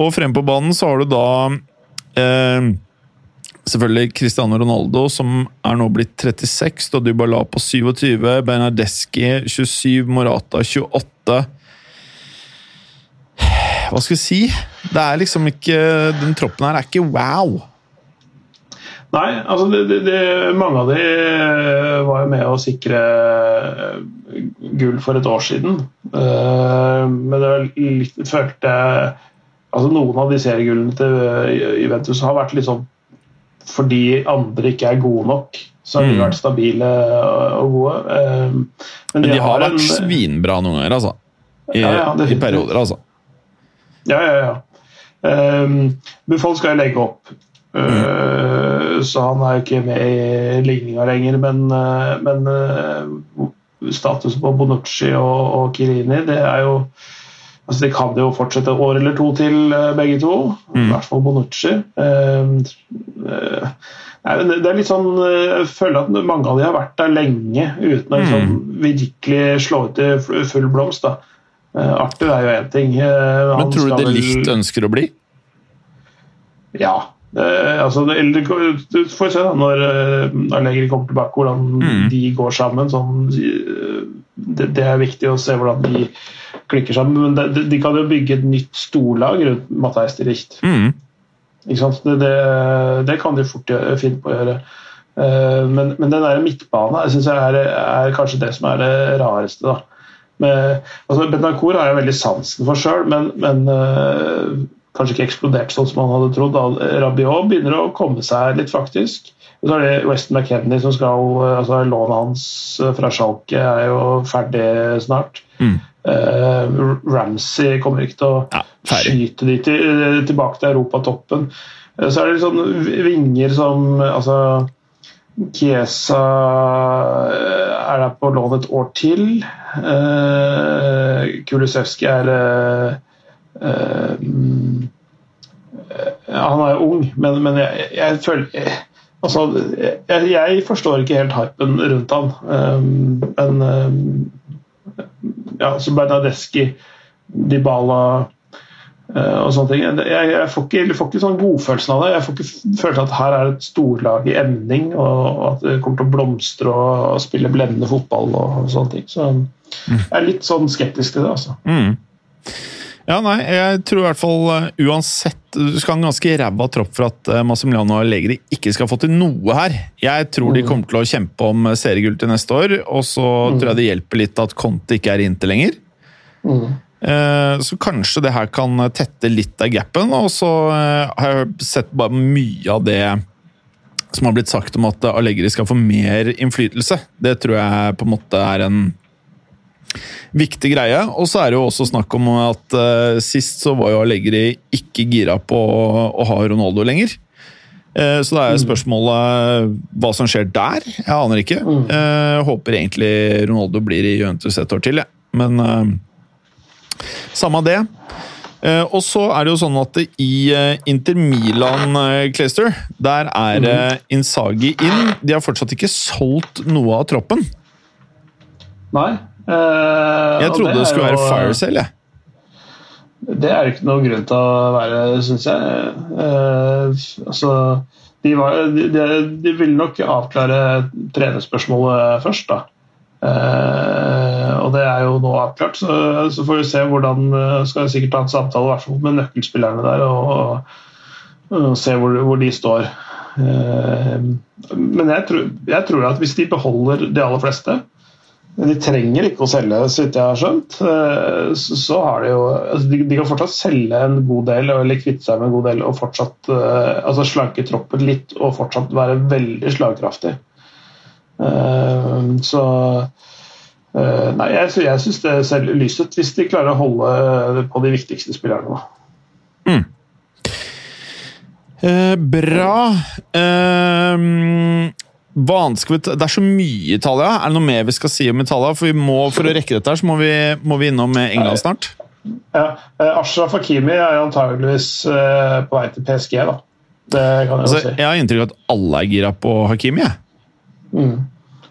Og frem på banen så har du da eh, selvfølgelig Cristiano Ronaldo, som er nå blitt 36, da Dybala på 27, Bernardeschi 27, Morata 28 Hva skal vi si? Det er liksom ikke Den troppen her er ikke wow. Nei, altså det, det, det, mange av de var jo med å sikre gull for et år siden. Uh, men det var litt, følte jeg altså Noen av de seriegullene til eh, Juventus har vært sånn fordi andre ikke er gode nok. Så har de mm. vært stabile og gode. Eh, men de, Men de har, har vært en, svinbra noen ganger, altså. I, ja, ja, I perioder, altså. Ja, ja, ja. Um, Buffon skal jo legge opp. Mm. så han er jo ikke med i ligninga lenger, men, men uh, statusen på Bonucci og, og Kirini, det er jo Altså, de kan jo fortsette et år eller to til, eh, begge to. Mm. I hvert fall Bonucci. Eh, eh, det er litt sånn, Jeg føler at mange av de har vært der lenge uten å liksom, mm. virkelig slå ut i full blomst. da. Arthur er jo én ting. Han Men tror du det litt ønsker å bli? Ja. Eh, altså, eller, du får se da, når Allegri kommer tilbake, hvordan mm. de går sammen. Sånn, det, det, er viktig å se hvordan de klikker sammen. Men de, de kan jo bygge et nytt storlag rundt Matheis de Richt. Mm. Det, det, det, kan de fort finne på å gjøre. Uh, men, men, den der midtbanen synes er, er, kanskje det som er det rareste. da. Med, altså Bentancour har jeg veldig sansen for sjøl, men, men øh, kanskje ikke eksplodert sånn som han hadde trodd. Rabiot begynner å komme seg litt, faktisk. Så er det Weston McKennie som skal altså Lånet hans fra Schalke er jo ferdig snart. Mm. Uh, Ramsey kommer ikke til å ja, skyte de til, tilbake til europatoppen. Uh, så er det sånn vinger som altså Kiesa eh, er der på lån et år til. Kulusevski er Han er ung, men, men jeg, jeg, føler Altså, jeg, jeg, forstår ikke helt hypen rundt han. Men ja, som Bernadeschi, Dybala uh, og sånne ting. Jeg, jeg får ikke, får ikke sånn godfølelsen av det. Jeg får ikke følelsen at her er et storlag i emning, og at det kommer til å blomstre og spille blendende fotball og, sånne ting. Så jeg er litt sånn skeptisk til det, altså. Mm. Ja, nei, jeg tror i hvert fall uh, uansett Du skal ha en ganske ræva tropp for at uh, Massimiliano Allegri ikke skal få til noe her. Jeg tror mm. de kommer til å kjempe om uh, seriegull til neste år, og så mm. tror jeg det hjelper litt at Conte ikke er inntil lenger. Mm. Så kanskje det her kan tette litt av gapen, og så har jeg sett bare mye av det som har blitt sagt om at Allegri skal få mer innflytelse. Det tror jeg på en måte er en viktig greie. Og så er det jo også snakk om at uh, sist så var jo Allegri ikke gira på å, å ha Ronaldo lenger. Eh, Så da er spørsmålet hva som skjer der. Jeg aner ikke. Eh, håper egentlig Ronaldo blir i Juventus et år til, jeg. Men eh, samme det. Eh, og så er det jo sånn at i eh, Inter Milan, eh, Clayster, der er Insagi Inzaghi inn. De har fortsatt ikke solgt noe av troppen. Nei. Eh, Jeg trodde det, det, skulle jo- være Firecell, jeg. Det er det ikke noen grunn til å være, syns jeg. Uh, altså, de, var, de, de, ville nok avklare trenerspørsmålet først, da. Uh, og det er jo nå avklart, så, så får vi se hvordan Skal sikkert ha en samtale hvert fall med nøkkelspillerne der og, og se hvor, hvor de står. Uh, men jeg tror, jeg tror at hvis de beholder de aller fleste de trenger ikke å selge, så vidt jeg har skjønt. Eh, Så har de jo altså de, kan fortsatt selge en god del eller kvitte seg med en god del og fortsatt eh, altså slanke troppen litt og fortsatt være veldig slagkraftig. Eh, Så Nei, jeg, jeg syns det ser lyst ut hvis de klarer å holde på de viktigste spillerne. Mm. Eh, bra. Eh, vanskelig Det er så mye Italia. Er det noe mer vi skal si om Italia? For, vi må, for å rekke dette her, så må vi, må vi innom eh, England snart. Ja, eh, Ashraf Hakimi er antageligvis eh, på vei til PSG, da. Det kan jeg Altså, jo si. jeg har inntrykk av at alle er gira på Hakimi. Mm.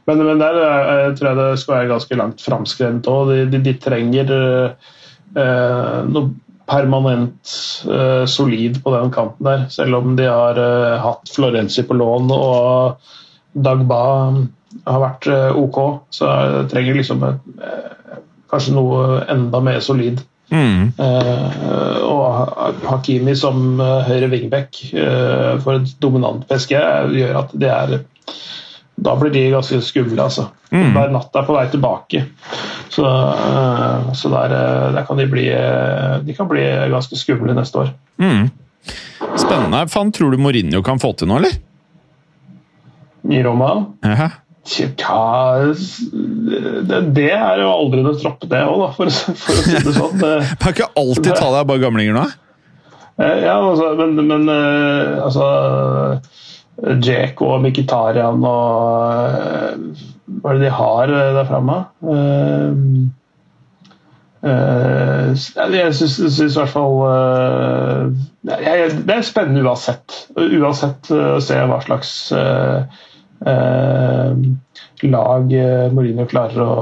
Men, men der jeg tror jeg det skal være ganske langt framskredet òg. De, de, de trenger eh, eh, noe permanent eh, solid på den kanten der. Selv om de har eh, hatt Florenzi på lån og Dagba har vært eh, OK, så jeg trenger liksom eh, kanskje noe enda mer solid. Mm. Uh, og Hakimi som høyre wingback uh, for et dominant PSG gjør at det er Da blir de ganske skumle, altså. Mm. Natt er på vei tilbake. Så, uh, så der, der kan de bli De kan bli ganske skumle neste år. Mm. Spennende. Fan, tror du Mourinho kan få til noe, eller? I Roma Jaha. Ja, det, er jo aldri noe tropp, det òg, for, for å si det sånn. *laughs* Det, kan er ikke alltid Italia bare gamlinger nå? Eh, Ja, altså, men, men eh, altså Jack og Mkhitarian og eh, Hva er det de har der framme? Jeg syns i hvert fall Det er spennende uansett. Uansett å se hva slags lag eh, Mourinho klarer å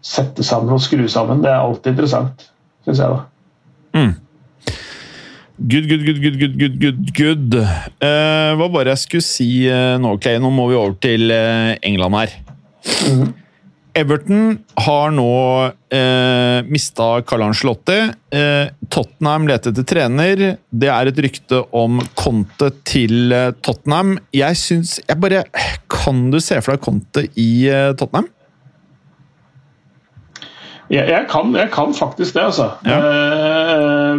sette sammen og skru sammen. Det er alltid interessant, syns jeg. da. Mm. Good, good, good, good, good, good, good, good. Eh, hva var det jeg skulle si eh, nå, Clay? Nå må vi over til eh, England her. Everton har nå eh, mista Carl Ancelotti. Eh, Tottenham leter etter trener. Det er et rykte om Conte til eh, Tottenham. Jeg syns jeg bare Kan du se for deg Conte i eh, Tottenham? Jeg, jeg, kan, jeg kan faktisk det, altså. Eh,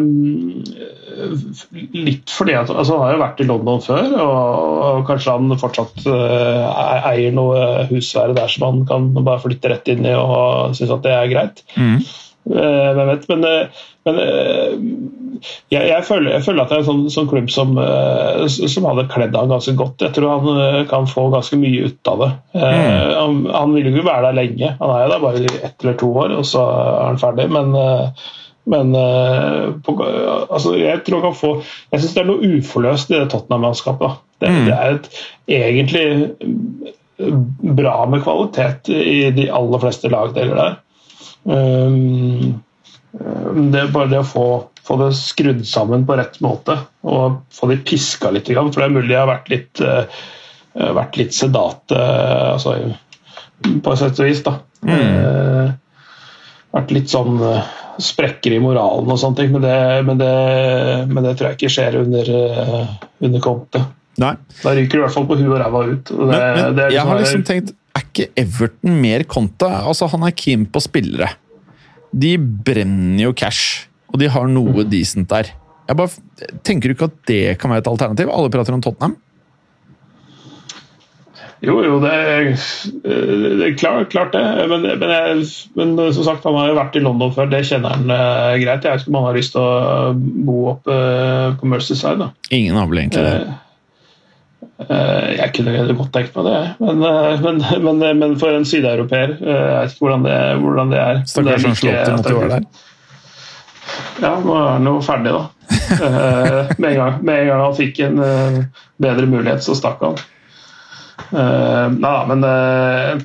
litt fordi at altså, Han har jo vært i London før, og, og kanskje han fortsatt uh, eier noe husvære der som han kan bare flytte rett inn i og synes at det er greit. Mm. Uh, Hvem vet. Men, eh, men jeg, jeg, føler, jeg føler at det er en sånn, sånn klubb som, som hadde kledd han ganske godt. Jeg tror han kan få ganske mye ut av det. Mm. Han, han vil jo ikke være der lenge. Han er jo der bare ett eller to år, og så er han ferdig. Men, men uh, på, altså, jeg tror han kan få Jeg syns det er noe uforløst i det Tottenham-mannskapet. Det, Mm. det er et egentlig mm, bra med kvalitet i de aller fleste lagdeler der. Um, um, det er bare det å få, få det skrudd sammen på rett måte og få de piska litt. For det er mulig de har vært litt, uh, vært litt sedate eh, altså, på et sett og vis. da. Eh, vært litt sånn eh, sprekker i moralen og sånne ting, men det, men det, men det tror jeg ikke skjer under, eh, under Conte. Nei. Da ryker du i hvert fall på huet og ræva ut. og Det, Men, er jeg har liksom- liksom tenkt Er ikke Everton mer Conte? Altså, han er keen på spillere. De brenner jo cash, og de har noe decent der. Jeg bare Tenker du ikke at det kan være et alternativ? Alle prater om Tottenham. Jo, jo, det er, er klart, klart det. Men, men, jeg, men som sagt, han har jo vært i London før, det kjenner han eh, greit. Jeg vet ikke om han har lyst til å bo oppe eh, på Mercyside. da. Ingen har vel egentlig det. Eh, Eh, jeg kunne godt tenkt meg det, men, eh, men, men, men for en sydeuropeer eh, Jeg vet ikke hvordan det, hvordan det er. Stakkars han Slåtte måtte være der. Ja, nå er han jo ferdig, da. med, en gang, med en gang han fikk en bedre mulighet, så stakk han. Uh, nei, men uh,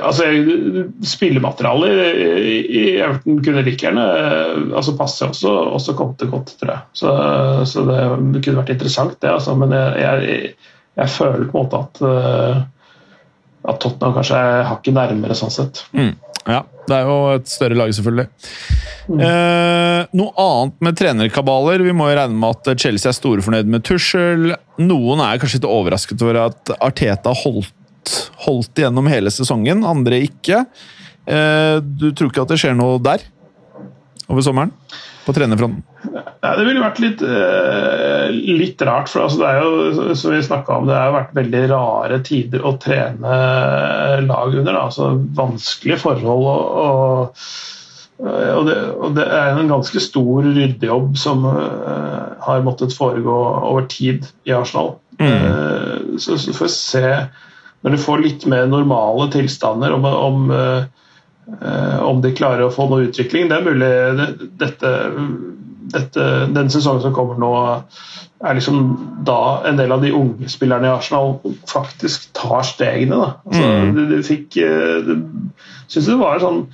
altså, spillematerialet i, i Everton kunne like gjerne uh, altså passe også, også Conte godt, tror jeg. Så, så det, kunne vært interessant, det. Altså, men jeg, jeg, jeg, føler på en måte at, at Tottenham kanskje er hakket nærmere sånn sett. Mm. Ja, det er jo et større lag, selvfølgelig. Mm. Eh, noe annet med trenerkabaler. Vi må jo regne med at Chelsea er store fornøyd med Tussel. Noen er kanskje litt overrasket over at Arteta holdt, holdt igjennom hele sesongen, andre ikke. Eh, du tror ikke at det skjer noe der over sommeren? På trenerfronten? Ja, det ville vært litt, eh, litt rart. for altså, Det er jo, som vi om, det har vært veldig rare tider å trene lag under. Da. altså Vanskelige forhold. og, og og det, og det, er en ganske stor ryddejobb som har måttet foregå over tid i Arsenal. Mm. Så, så får vi se, når du får litt mer normale tilstander, om, om Eh, om de klarer å få noe utvikling. Det er mulig dette, dette, den sesongen som kommer nå, er liksom da en del av de unge spillerne i Arsenal faktisk tar stegene. Da. Altså, mm. de, de fikk eh, de, Syns det var sånn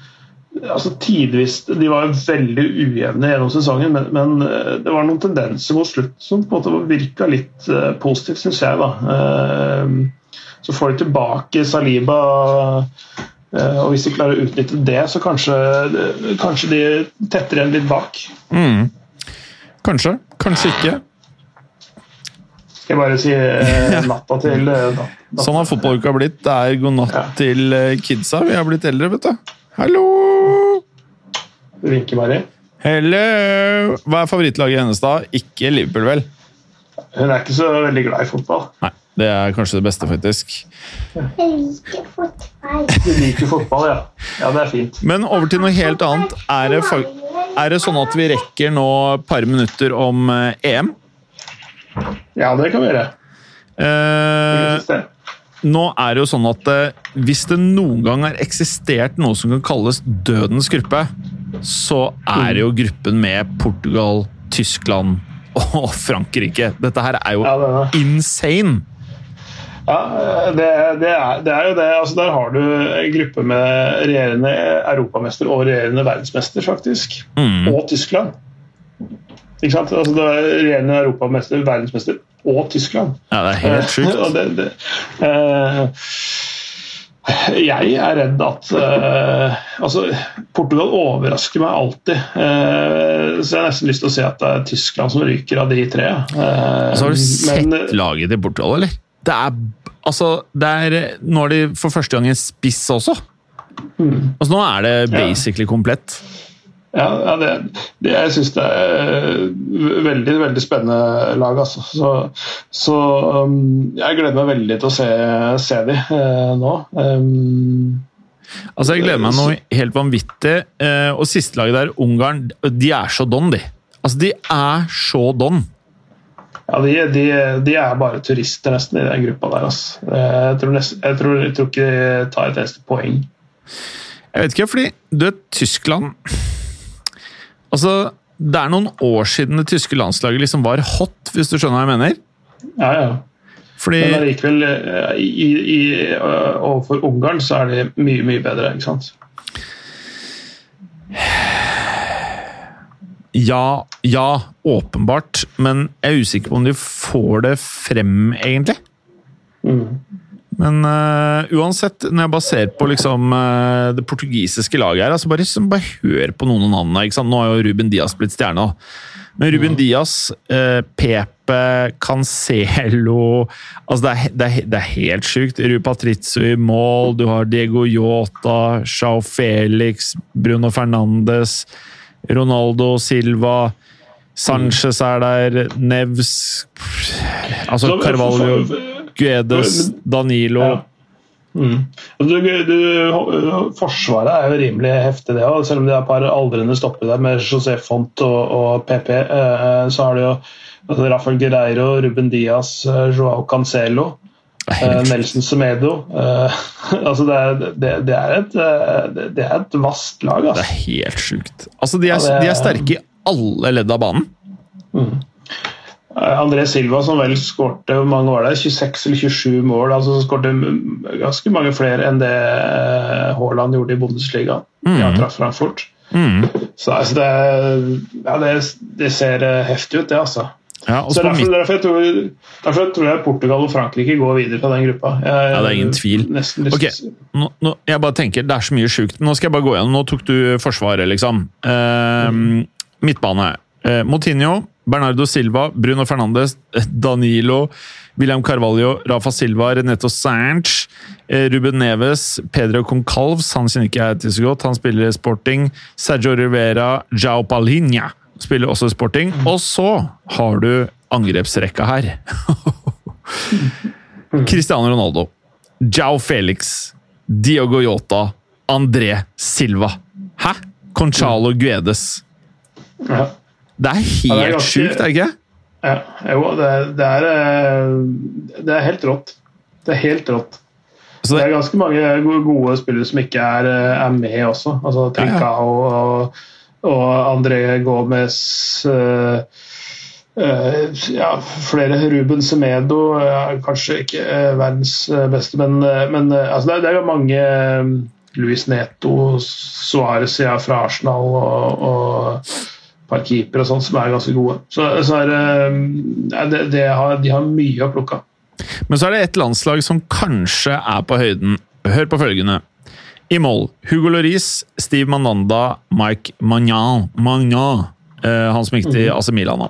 altså Tidvis De var veldig ujevne gjennom sesongen, men, men, eh, det var noen tendenser mot slutt som på en måte virka litt positivt, syns jeg. da. Så får de tilbake Saliba Eh, og Hvis de klarer å utnytte det, så kanskje, kanskje de tetter igjen litt bak. Mm. Kanskje. Kanskje ikke. Skal jeg bare si eh, natta til eh, natta. Sånn har fotballuka blitt. Det er god natt ja. til eh, kidsa. Vi har blitt eldre, vet du. Hallo! Du vinker, Mari. Hello! Hva er favorittlaget hennes, da? Ikke Liverpool, vel? Hun er ikke så veldig glad i fotball. Nei. Det er kanskje det beste, faktisk. Jeg liker fotball. Du liker fotball, ja. Ja, Det er fint. Men over til noe helt annet. Er det, er det sånn at vi rekker nå et par minutter om eh, EM? Ja, det kan vi gjøre. Eh, nå er det jo sånn at eh, hvis det noen gang har eksistert noe som kan kalles dødens gruppe, så er det jo gruppen med Portugal, Tyskland og Frankrike. Dette her er jo ja, det er. insane! Ja, det, det, er, det, er, jo det. Altså, der har du en gruppe med regjerende europamester og regjerende verdensmester, faktisk. Mm. Og Tyskland. Ikke sant? Altså, det er regjerende europamester, verdensmester og Tyskland. Ja, det er helt sjukt. *laughs* det, eh, jeg er redd at uh, altså, Portugal overrasker meg alltid. Uh, så jeg har nesten lyst til å si at det er Tyskland som ryker av de tre. Uh, altså, har du sett men, laget til Portugal, eller? Det er Altså, det er, nå er de for første gang en spiss også. Mm. Altså, nå er det basically ja. komplett. Ja, ja det, det, jeg syns det er veldig veldig spennende lag. Altså. Så, så um, jeg gleder meg veldig til å se, se de uh, nå. Um, altså Jeg gleder meg noe helt vanvittig. Uh, og siste laget der, Ungarn, de er så don, de. Altså, de er så don. Ja, de, de, de, er bare turister nesten i den gruppa der. Altså. Jeg, tror nesten, jeg, tror, jeg, tror, ikke de tar et eneste poeng. Jeg vet ikke, fordi du vet, Tyskland Altså, Det er noen år siden det tyske landslaget liksom var hot, hvis du skjønner hva jeg mener? Ja, ja. Fordi... Men allikevel, eh, i, i, overfor Ungarn så er de mye, mye bedre, ikke sant? Ja, ja, åpenbart. Men jeg er usikker på om de får det frem, egentlig. Mm. Men uh, uansett, når jeg bare ser på liksom, uh, det portugisiske laget her altså bare, liksom, bare hør på noen av navnene. Nå har jo Ruben Diaz blitt stjerne. Men Ruben mm. Diaz, uh, Pepe, Cancelo altså det, er, det, er, det er helt sjukt. Ru Patrizio i mål, du har Diego Yota, Chao Felix, Bruno Fernandes Ronaldo, Silva Sanchez er der, Nevs Altså Carvalho, Guedes, Danilo Mm. Du, du, forsvaret er jo rimelig heftig, det òg. Selv om det er et par aldrende stopper der med José Font og, og PP, eh, så har du jo altså, Rafael Guerreiro, Ruben Diaz, eh, Joao Cancelo, eh, Nelson Semedo eh, *laughs* altså det, er, det, det, er et, eh, det er et vast lag. Altså. Det er helt sjukt. Altså, de er, ja, de er sterke i alle ledd av banen. Mm. Eh, André Silva, som vel skårte mange var det, 26 eller 27 mål. altså skårte Ganske mange flere enn det eh, Haaland gjorde i Bundesliga. Mm. Ja, traff Frankfurt. Mm. Så altså, det, ja, det, det, ser eh, heftig ut, det, altså. Ja, så derfor, mitt... derfor, jeg tror, derfor, tror, jeg Portugal og Frankrike går videre fra den gruppa. Jeg, ja, Det er ingen tvil. Okay. nå, nå, jeg bare tenker, Det er så mye sjukt. Nå skal jeg bare gå igjen. Nå tok du Forsvaret, liksom. Eh, mm. Midtbane. Eh, Motinho Bernardo Silva, Bruno Fernandes, Danilo, William Carvalho, Rafa Silva, Reneto Sanch, eh, Ruben Neves, Pedro Concalves Han kjenner ikke jeg til så godt, han spiller Sporting. Sergio Rivera, Jao Palinha spiller også Sporting. Og så har du angrepsrekka her. *laughs* Cristiano Ronaldo, Jao Felix, Diogo Yota, André Silva. Hæ? Conchalo Guedes. Ja. Det er helt ja, ganske, sjukt, er det ikke? Ja, jo, det, det, er, eh, det er helt rått. Det er helt rått. Det, det, er ganske mange gode spillere som ikke er, eh, er med også. Altså Trincao ja, ja. og, og, André Gomez uh, uh, ja, flere. Ruben Semedo uh, kanskje ikke verdens beste, men, men altså det, er, jo mange Luis Neto, Suárez ja, fra Arsenal og, og par keepere og sånn som er ganske gode. Så, så er, det, det har, de har mye å plukke av. Men så er det et landslag som kanskje er på høyden. Hør på følgende. I mål Hugo Loris, Steve Mananda, Mike Magnan. Magnan eh, han som gikk til AC Milan.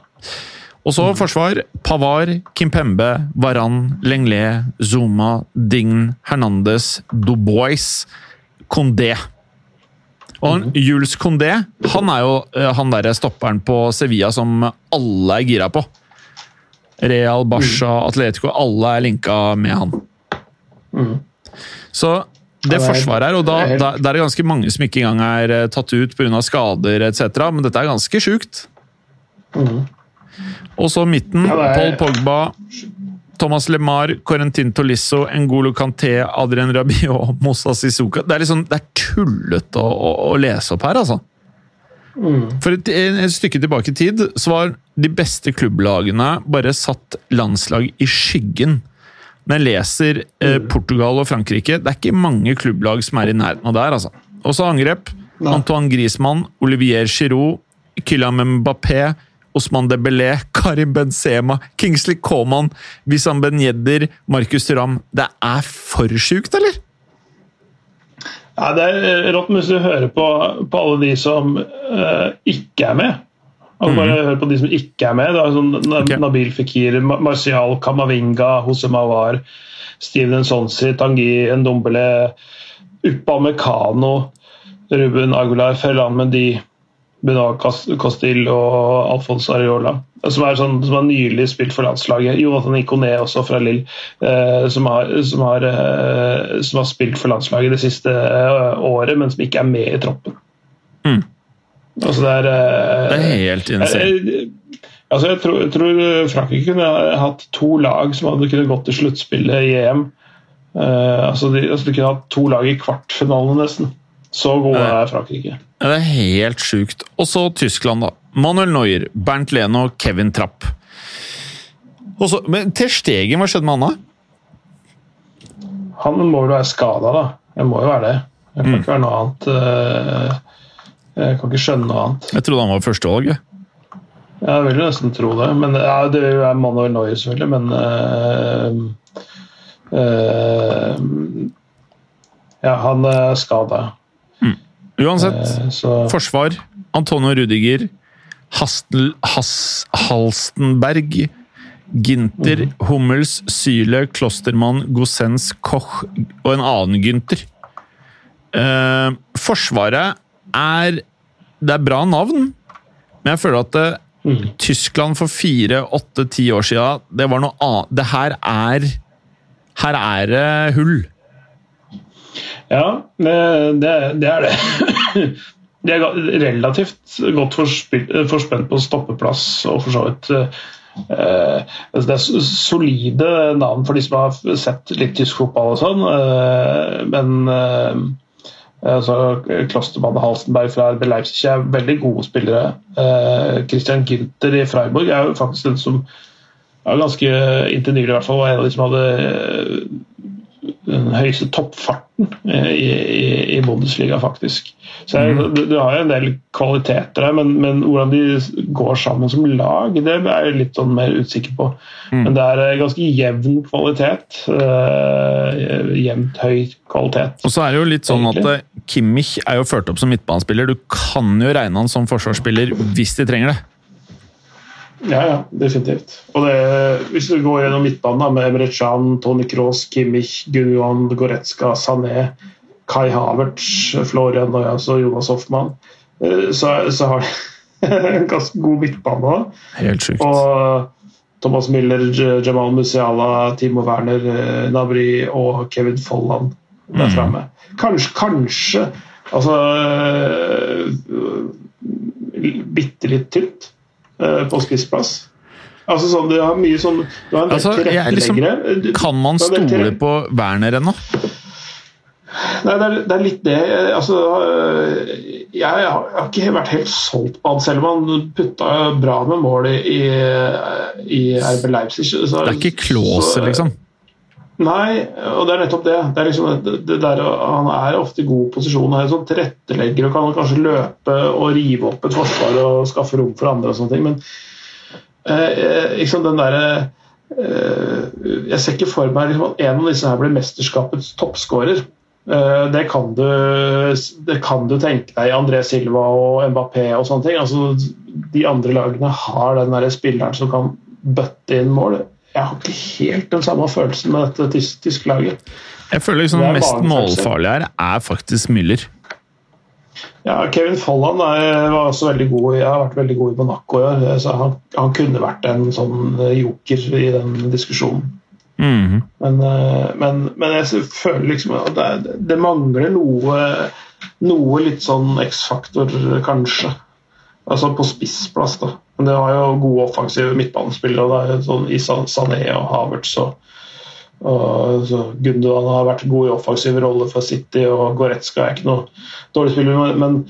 Og så forsvar. Pavar, Kimpembe, Varan, Lenglet, Zuma, Dign, Hernandez, Dubois, Condé. Og han, Jules Condé han er jo eh, han derre stopperen på Sevilla som alle er gira på. Real, Barca, mm. Atletico Alle er linka med han. Så det forsvaret her, og da, da, da, er det ganske mange som ikke engang er eh, tatt ut pga. skader etc., men dette er ganske sjukt. Mm. Og så midten. Paul Pogba, Thomas LeMar, Corentin Tolisso, Ngolo Canté, Adrian Rabiot, Mossa Sisuka Det er liksom, det er tullete å, å, å, lese opp her, altså. Mm. For et, et, stykke tilbake i tid så var de beste klubblagene bare satt landslag i skyggen. Jeg leser eh, mm. Portugal og Frankrike, det er ikke mange klubblag som er i nærheten av der, altså. Også angrep. Nei. Antoine Griezmann, Olivier Giroud, Kylian Mbappé, Osman Debelé, Karim Benzema, Kingsley Coman, Wissam Ben Yedder, Markus Thuram. Det er for sjukt, eller? Ja, Det er rått hvis du hører på, på alle de som uh, ikke er med. Og bare mm. hør på de som ikke er med. Er sånn okay. Nabil Fikir, Marcial Kamavinga, Hose Mawar, Steven Sonsi, Tangi Ndombele, Uppa Mekano, Ruben Aguilar, Ferland Mendy Benoit Costil og Alfonso Areola, som er, sånn, som har nylig spilt for landslaget. Jonathan Ikoné også fra Lill, eh, som, som, eh, som, har spilt for landslaget det siste eh, året, men som ikke er med i troppen. Altså det er eh, Det er helt insane. Eh, altså jeg, tror, jeg tror Frankrike kunne hatt to lag som hadde kunnet gått til sluttspillet i EM. Uh, altså de, altså de kunne hatt to lag i kvartfinalen, nesten. Så gode er Frankrike. Det er helt sjukt. Og så Tyskland, da. Manuel Neuer, Bernt Leno, Kevin Trapp. Også, men Ter Stegen, hva skjedde med han da? Han må jo være skada, da. Jeg må jo være det. Jeg kan mm. ikke være noe annet. Eh, jeg kan ikke skjønne noe annet. Jeg trodde han var førstevalg. Ja, jeg vil nesten tro det. Men ja, Det er Manuel Neuer, selvfølgelig, men øh, øh, Ja, han er skada. Uansett, eh, så... forsvar. Antonio Rudiger. Hastel, Has, Halstenberg. Ginter, mm. Hummels, Syle, Klostermann, Gossens, Koch og en annen Gynter. Eh, forsvaret er Det er bra navn, men jeg føler at det, mm. Tyskland for fire, åtte, ti år siden, det var noe annet Det her er Her er det hull. Ja, det, det er det. *laughs* De er relativt godt forspent på stoppeplass og for så vidt eh, altså Det er solide navn for de som har sett litt tysk fotball og sånn, eh, men eh, altså, Klostermann Halstenberg fra RB Leipzig er veldig gode spillere. Eh, Christian Günther i Freiburg er jo faktisk den som er ganske inntil nylig i hvert fall var en av de som hadde eh, den høyeste toppfarten eh, i, i, i Bundesliga, faktisk. Så jeg, du, du har jo en del kvaliteter her, men, men hvordan de går sammen som lag, det er jeg litt sånn mer usikker på. Men det er eh, ganske jevn kvalitet. Uh, jevnt høy kvalitet. Og så er det jo litt sånn Egentlig. at Kimmich er jo ført opp som midtbanespiller. Du kan jo regne han som forsvarsspiller hvis de trenger det. Ja, ja, definitivt. Og det, hvis du går gjennom midtbanen da, med Emre Can, Tony Kroos, Kimmich, Gunjohan, Goretzka, Sané, Kai Havertz, Florian og altså Jonas Hoffmann, eh, så, så har de *laughs* en ganske god midtbane òg. Helt sjukt. Og Thomas Miller, Jamal Musiala, Timo Werner, Nabri og Kevin Folland der Mm. Kanskje, kanskje Altså Bitte litt tynt på spissplass. Altså sånn, Du har mye sånn Du har en Altså, jeg er liksom- Kan man stole på Werner ennå? Nei, det er, det er litt det. Altså, øh, jeg, har ikke vært helt solgt på han, selv om han putta bra med mål i, i, RB Leipzig. Så, Det er ikke Klause, så- liksom. Nei, og det er nettopp det. det, er liksom, det, der, han er ofte i god posisjon. Han er sånn tilrettelegger og kan kanskje løpe og rive opp et forsvar og skaffe rom for andre. og sånne ting, Men eh, liksom den derre eh, Jeg ser ikke for meg liksom, at en av disse her blir mesterskapets toppskårer. Eh, det, kan du, det kan du tenke deg André Silva og Mbappé og sånne ting. Altså, de andre lagene har den der spilleren som kan bøtte inn mål. Jeg har ikke helt den samme følelsen med dette tysk, laget. Jeg føler liksom Det mest målfarlig her er faktisk Müller. Ja, Kevin Folland er, var også veldig god. Jeg har vært veldig god i Monaco. Så han, han kunne vært en sånn eh, joker i den diskusjonen. Mhm. Men, eh, men, men jeg føler liksom at det, det mangler noe, noe litt sånn X-faktor, kanskje. Altså på spissplass, da. Men det har jo gode offensive midtbanespillere. er sånn i Sané og Havertz og, og Gundogan har vært god i offensiv rolle for City, og Goretzka er ikke noe dårlig spiller, men,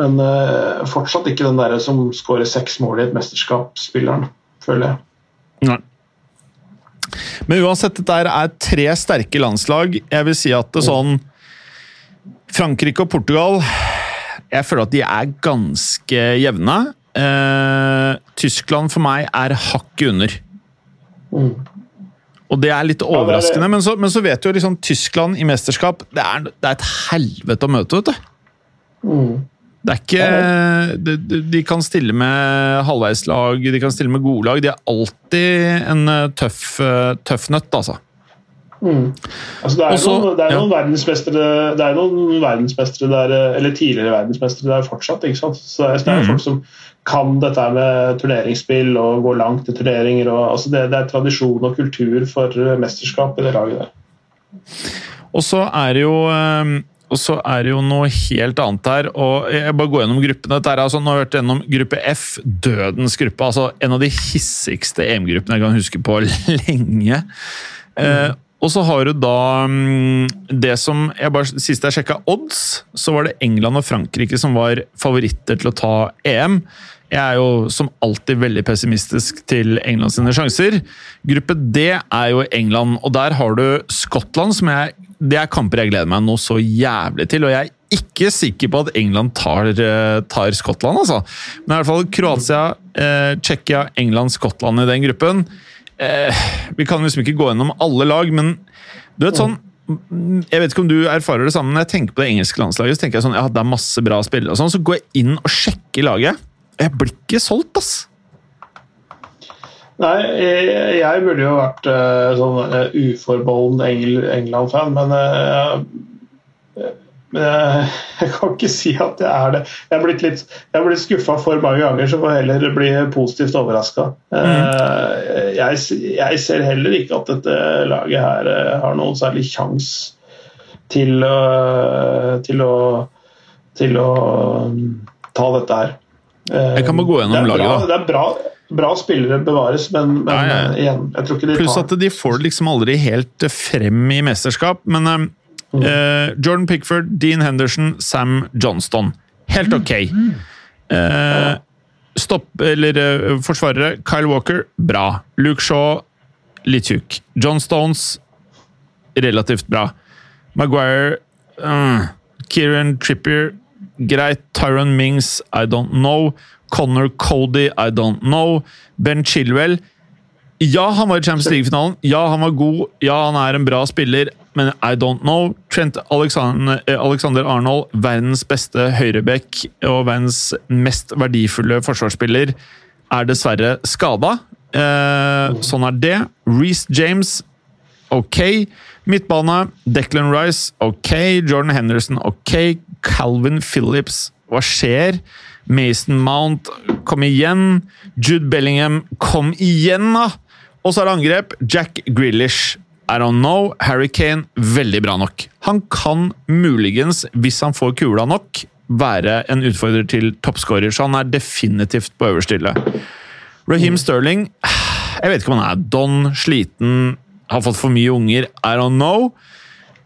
men eh, fortsatt ikke den der som skårer seks mål i et mesterskap, spilleren, føler jeg. Nei. Men uansett, dette er tre sterke landslag. Jeg vil si at det sånn Frankrike og Portugal Jeg føler at de er ganske jevne. Uh, Tyskland for meg er hakket under. Mm. Og det er litt det er det. overraskende, men, så, men så vet du jo liksom Tyskland i mesterskap Det er, det er et helvete å møte, vet du. Mm. Det er ikke de, de- de kan stille med halvveislag, de kan stille med gode lag. De er alltid en eh, tøff, eh, tøff nøtt, altså. Mm. Altså, det er Også- noen, det er ja. noen verdensmestere Det er noen verdensmestere der, eller tidligere verdensmestere der fortsatt. ikke sant? Så det er, Mhm. folk som kan dette med turneringsspill og går langt i turneringer. Og, altså det, det er tradisjon og kultur for eh, mesterskap i det laget der. Og så er det jo eh, og så er det jo noe helt annet her. og Jeg bare går gjennom gruppene. Dette er altså, nå har jeg vært gjennom gruppe F, dødens gruppe. altså En av de hissigste EM-gruppene jeg kan huske på *laughs* lenge. Eh, og så har du da mm, det som jeg bare, Sist jeg sjekka odds, så var det England og Frankrike som var favoritter til å ta EM. Jeg er jo som alltid veldig pessimistisk til England sine sjanser. Gruppe D er jo England, og der har du Skottland, som jeg Det er kamper jeg gleder meg noe så jævlig til, og jeg er ikke sikker på at England tar, eh, tar Skottland, altså. Men i hvert fall Kroatia, eh, Tsjekkia, England, Skottland i den gruppen. Eh, vi kan liksom ikke gå gjennom alle lag, men du vet sånn jeg vet ikke om du erfarer det samme, når jeg tenker på det engelske landslaget, så tenker jeg sånn, ja, det er masse bra spillere sånn, så går jeg inn og sjekker laget. Jeg blir ikke solgt, ass! Nei, jeg, jeg burde jo vært uh, sånn uh, uforbeholden Engel, England-fan, men eh, men jeg, kan ikke si at jeg er det. Jeg er blitt litt, jeg er blitt skuffa for mange ganger, så får jeg heller bli positivt overraska. Jeg, jeg ser heller ikke at dette laget her eh, har noen særlig sjanse til, øh, til å til å um, ta dette her. Jeg kan bare gå gjennom laget, da. Det er bra, bra spillere bevares, men, men eh, igjen, jeg tror ikke de Pluss tar at de får det liksom aldri helt frem i mesterskap. Men eh, Jordan Pickford, Dean Henderson, Sam Johnston. Helt ok. Uh, stopp, eller uh, forsvarere. Kyle Walker, bra. Luke Shaw, litt tjukk. John Stones, relativt bra. Maguire uh, Kieran Trippier, greit. Tyron Mings, I don't know. Connor Cody, I don't know. Ben Chilwell ja, han var i Champions League-finalen. Ja, han var god. Ja, han er en bra spiller, men I don't know. Trent Alexander, eh, Alexander Arnold, verdens beste høyreback og verdens mest verdifulle forsvarsspiller, er dessverre skada. Eh, sånn er det. Reece James, ok. Midtbane, Declan Rice, ok. Jordan Henderson, ok. Calvin Phillips, hva skjer? Mason Mount, kom igjen. Jude Bellingham, kom igjen, da! Og så er det angrep. Jack Grealish. I don't know. Harry Kane, veldig bra nok. Han kan muligens, hvis han får kula nok, være en utfordrer til toppskårer, så han er definitivt på øverste hylle. Raheem Sterling Jeg vet ikke om han er don, sliten, har fått for mye unger. I don't know.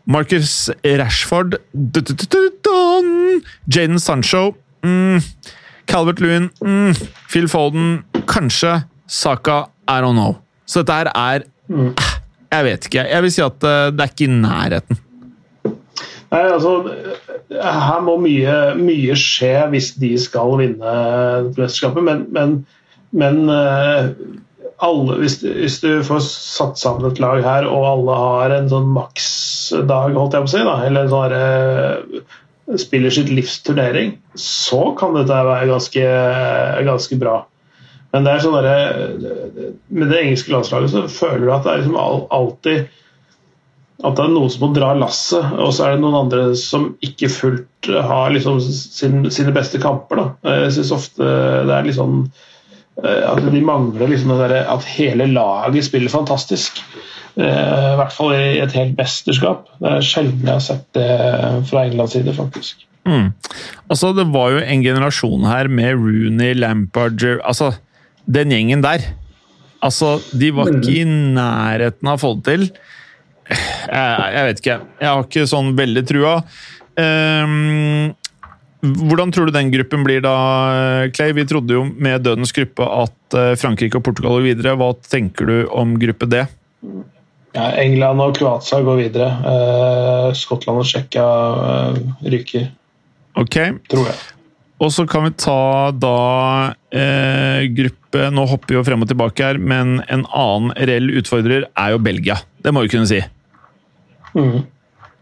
Marcus Rashford Don! Jaden Sancho mm. Calvert Lewin mm. Phil Foden Kanskje Saka I don't know. Så dette her er Jeg vet ikke. Jeg vil si at eh, det er ikke i nærheten. Nei, altså, her må mye, mye skje hvis de skal vinne mesterskapet, men, men, men eh, alle, hvis, hvis du får satt sammen et lag her, og alle har en sånn maksdag, holdt jeg på å si, da, eller sånn herre, spiller sitt livs turnering, så kan dette være ganske, ganske bra. Men det er sånn der, Med det engelske landslaget så føler du at det er liksom alltid at det er noen som må dra lasset, og så er det noen andre som ikke fullt har liksom sin, sine beste kamper. Da. Jeg synes ofte det er litt sånn eh, at de mangler liksom det der, at hele laget spiller fantastisk. Eh, I hvert fall i et helt mesterskap. Det er sjelden jeg har sett det fra Englands side, faktisk. Mm. Altså, det var jo en generasjon her med Rooney, Lampard Altså, den gjengen der. Altså, de var ikke i nærheten av å få det til. Jeg, jeg vet ikke. Jeg har ikke sånn veldig trua. Um, hvordan tror du den gruppen blir da, Clay? Vi trodde jo med dødens gruppe at eh, Frankrike og Portugal går videre. Hva tenker du om gruppe D? Ja, England og Kroatia går videre. Uh, Skottland og Tsjekkia uh, ryker, Ok, tror jeg. Og så kan vi ta da eh, gruppe Nå hopper vi jo frem og tilbake her, men en annen reell utfordrer er jo Belgia. Det må vi kunne si. Mm.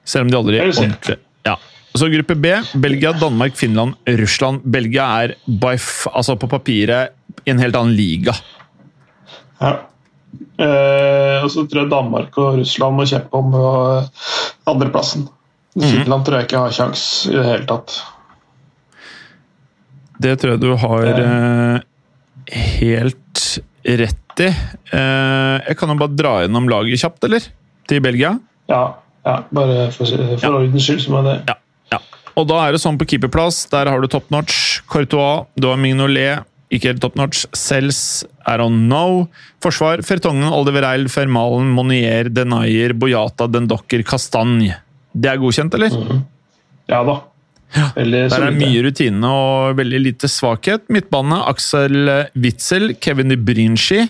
Selv om de aldri ordentlig Ja. Så gruppe B. Belgia, Danmark, Finland, Russland. Belgia er f altså på papiret i en helt annen liga. Ja. Eh, og så tror jeg Danmark og Russland må kjempe om andreplassen. Finland tror jeg ikke har kjangs i det hele tatt. Det tror jeg du har eh, helt rett i. Eh, jeg kan jo bare dra gjennom laget kjapt, eller? Til Belgia. Ja, ja bare for, for Ja. ordens skyld så må jeg det. Ja. ja. Og da er det sånn på keeperplass. Der har du top notch. Courtois, du har Mignolet. Ikke helt top notch. Cels, Aron No. Forsvar, Fertongen, Aldevereil, Fermalen, Monier, Denayer, Boyata, Dendokker, Kastanj. Det er godkjent, eller? Ja da. Veldig Der er mye rutine og veldig lite svakhet. Midtbane, Axel Witzel, Kevin De Brinci,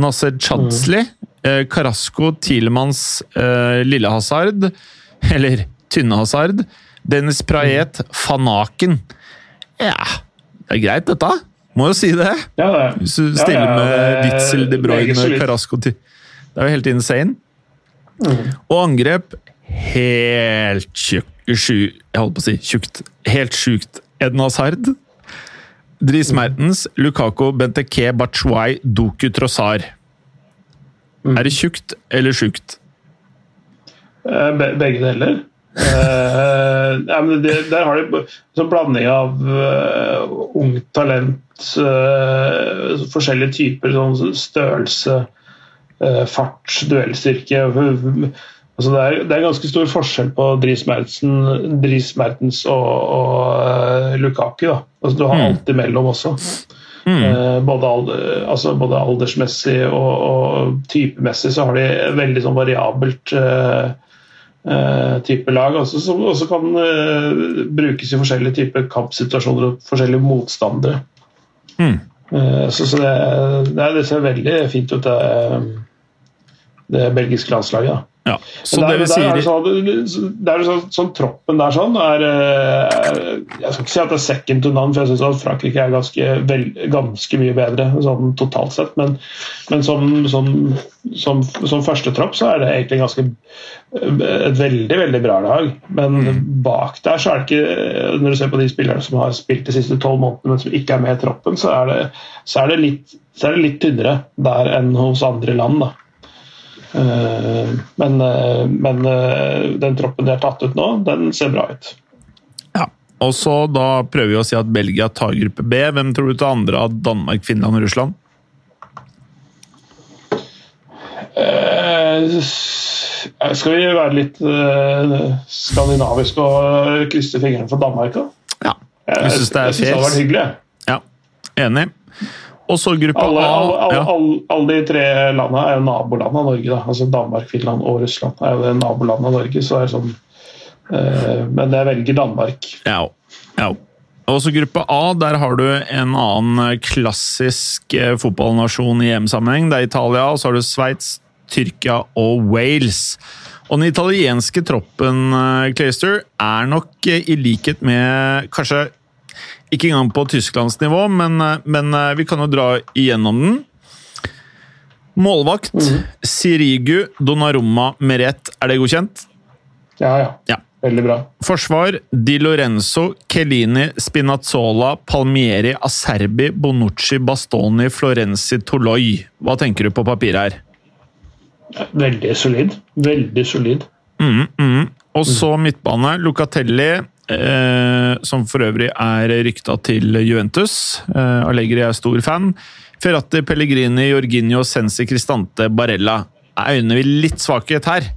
Nasser Chadsley, eh, Carasco, Tilemanns, eh, Lille Hazard, *laughs* eller Tynne Hazard, Dennis Praet, Fanaken. Ja, det er greit, dette. Må jo si det. Ja, det. Hvis du Ja, stiller ja, med er Witzel, De Bruyne. Carasco til Det er jo helt insane. Mm. Og angrep helt tjukk sju, Jeg holdt på å si tjukt. Helt sjukt. Edna Hazard. Dris Mertens, Lukako, Benteke, Bachuay, Doku Trossar. Mm. Er det tjukt eller sjukt? Eh, be- Begge deler. uh, *laughs* ja, men det, der har de en blanding av uh, ungt talent, uh, forskjellige typer, sånn størrelse, eh, fart, duellstyrke. Altså det, er, det er ganske stor forskjell på Dries Mertens, Dries Mertens og, og eh, Lukaku. Altså du har Mm. alt imellom også. Mm. Eh, både, altså både aldersmessig og, og typemessig så har de veldig sånn variabelt eh, eh, type lag. Også, som også kan eh, brukes i forskjellige typer kampsituasjoner og forskjellige motstandere. Mm. Eh, så så det, det, det ser veldig fint ut, det, det belgiske landslaget. Ja. Så der, det vi sier... der er sånn, det er sånn, sånn troppen der sånn er, eh, Jeg skal ikke si at det er second to none, for jeg syns at Frankrike er ganske, vel, ganske mye bedre sånn totalt sett. Men, men som, som, som, som første tropp så er det egentlig ganske et veldig veldig bra lag. Men bak der så er det ikke Når du ser på de spillerne som har spilt de siste tolv månedene, men som ikke er med i troppen, så er det, så er det, litt, så er det litt tynnere der enn hos andre land. da. Eh, Men, eh, men eh, den troppen de har tatt ut nå, den ser bra ut. Ja. Og så da prøver vi å si at Belgia tar gruppe B. Hvem tror du tar andre av Danmark, Finland og Russland? Eh, Skal vi være litt eh, skandinaviske og krysse fingrene for Danmark? da? Ja. Jeg, syns det er jeg det hadde vært hyggelig. Ja. Enig. Og så gruppe Alle, alle, A. alle, Ja. alle, de tre landene er jo naboland av Norge. da. Altså Danmark, Finland og Russland er jo naboland av Norge. så det er sånn eh, Men jeg velger Danmark. Ja. ja. Og så gruppe A, der har du en annen klassisk eh, fotballnasjon i EM-sammenheng. Det er Italia, og så har du Sveits, Tyrkia og Wales. Og den italienske troppen, eh, Clayster, er nok eh, i likhet med kanskje ikke engang på Tysklands nivå, men, eh, men eh, vi kan jo dra igjennom den. Målvakt Sirigu Donnarumma Meret, er det godkjent? Ja, ja. Ja. Veldig bra. Forsvar Di Lorenzo, Kelini, Spinazzola, Palmieri, Acerbi, Bonucci, Bastoni, Florenzi, Toloi. Hva tenker du på papiret her? Veldig solid. Veldig solid. Mm, mm. Og så midtbane. Lucatelli, som for øvrig er rykta til Juventus. Eh, Allegri er stor fan. Ferrati, Pellegrini, Jorginho, Sensi, Cristante, Barella. Er øynene vi litt svakhet her?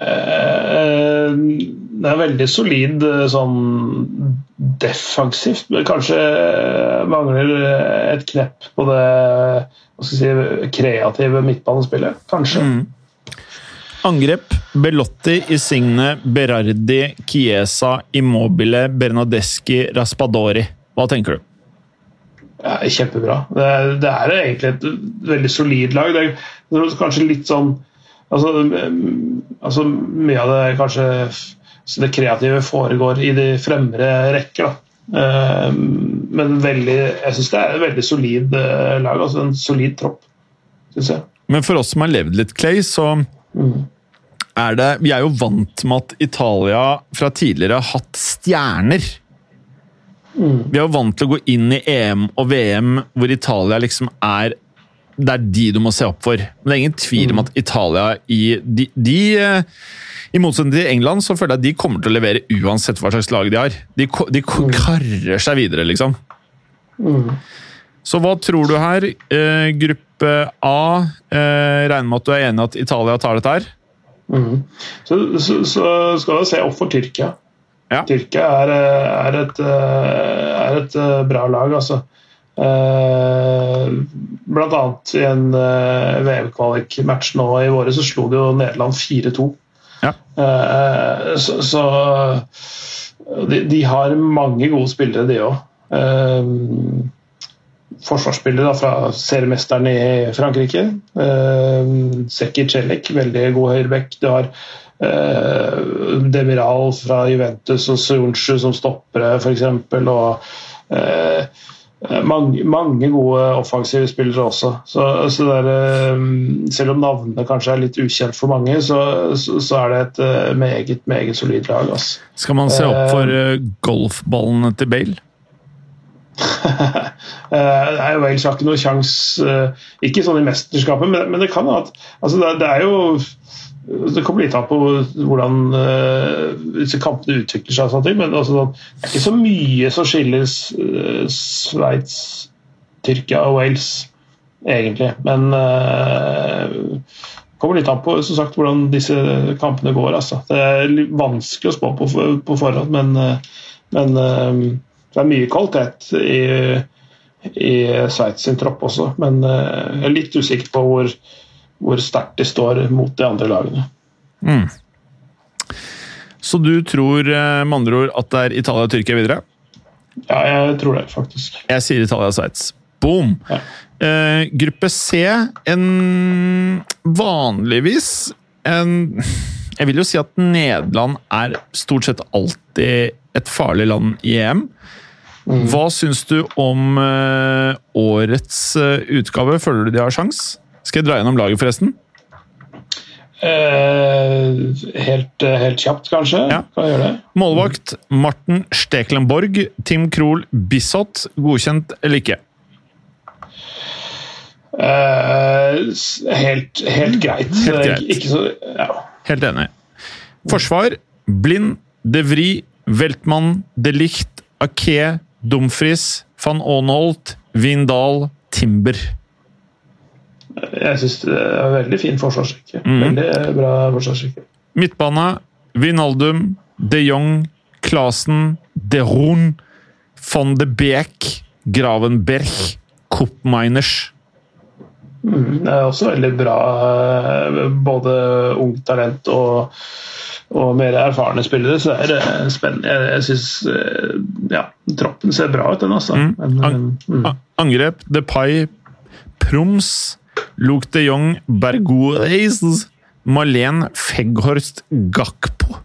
Eh, Det er veldig solid eh, sånn defensivt. Kanskje eh, mangler eh, et knepp på det si, kreative midtbanespillet. Kanskje. Mm. Angrep. Belotti, Isigne, Berardi, Chiesa, Immobile, Bernadeschi, Raspadori. Hva tenker du? Ja, kjempebra. Det er, det er egentlig et veldig solid lag. Det er, kanskje litt sånn altså, mm, altså Mye av det kanskje det kreative foregår i de fremre rekker. da. Eh, Men veldig, jeg syns det er et veldig solid eh, lag. altså En solid tropp, syns jeg. Men for oss som har levd litt, Clay, så Mm. Er det Vi er jo vant med at Italia fra tidligere har hatt stjerner. Mm. Vi er jo vant til å gå inn i EM og VM hvor Italia liksom er Det er de du må se opp for. Men det er ingen tvil om at Italia i de, de eh, I motsetning til England så føler jeg at de kommer til å levere uansett hva slags lag de har. De, de karrer seg videre, liksom. Mm. Så hva tror du her? Eh, gruppe A. Eh, regner med at du er enig i at Italia tar dette her? Mm. Så, så, så skal vi se opp for Tyrkia. Ja. Tyrkia er, er, et, eh, er et eh, bra lag, altså. Eh, Blant annet i en VM-kvalik-match nå i våre så slo de jo Nederland 4-2. Ja. Eh, så så de, de har mange gode spillere, de òg. Forsvarsspillere da, fra seriemesteren i Frankrike. Uh, Seki Celik, veldig god høyreback. Du har uh, Demiral fra Juventus og Soyuncu som stoppere, f.eks. Og uh, mange, mange gode offensive spillere også. Så, så er, eh, selv om navnene kanskje er litt ukjent for mange, så, så, så er det et eh, meget, meget solid lag. Altså. Skal man se opp for eh, golfballene til Bale? *laughs* Eh, Nei, Wales har ikke noen sjanse eh, Ikke sånn i mesterskapet, men, men det kan at altså det, det er jo Det kommer litt an på hvordan uh, disse kampene utvikler seg, og sånne men altså, det er ikke så mye som skiller uh, Sveits, Tyrkia og Wales, egentlig. Men, det kommer litt an på som sagt, hvordan disse kampene går. Altså. Det er vanskelig å spå på, på forhånd, men, men det er mye kvalitet i, i Sveits sin tropp også. Men jeg er litt usikker på hvor, hvor sterkt de står mot de andre lagene. Mm. Så du tror med andre ord at det er Italia og Tyrkia videre? Ja, jeg tror det, faktisk. Jeg sier Italia og Sveits. Boom! Ja. Uh, gruppe C, en vanligvis en Jeg vil jo si at Nederland er stort sett alltid et farlig land i EM. Mm. Hva syns du om uh, årets uh, utgave? Føler du de har sjans? Skal jeg dra gjennom laget, forresten? helt, helt, kjapt, kanskje? Ja. Kan jeg gjøre det? Målvakt Marten Steklenborg. Tim Krohl Bissot. Godkjent eller ikke? Uh, helt, helt, greit. Helt, greit. Så, ja. helt enig. Forsvar Blind, De Vri, Veltmann, De Licht, Ake, Dumfries, van Aanholt, Vindal, Timber. Jeg syns det er veldig fin forsvarsrekke. Mm. Veldig bra forsvarsrekke. Midtbane Vinaldum, de Jong, Clasen, de Horn, van de Beek, Gravenberg, Koppminers. Mm, det er også veldig bra. Eh, både ungt talent og, og mer erfarne spillere, så er det spennende. Jeg, jeg syns eh, ja, troppen ser bra ut, den altså. Mm. Men, An mm. Angrep, Depay, Proms, Luke de Jong, Bergoreis, Malene Feghorst, Gakpo.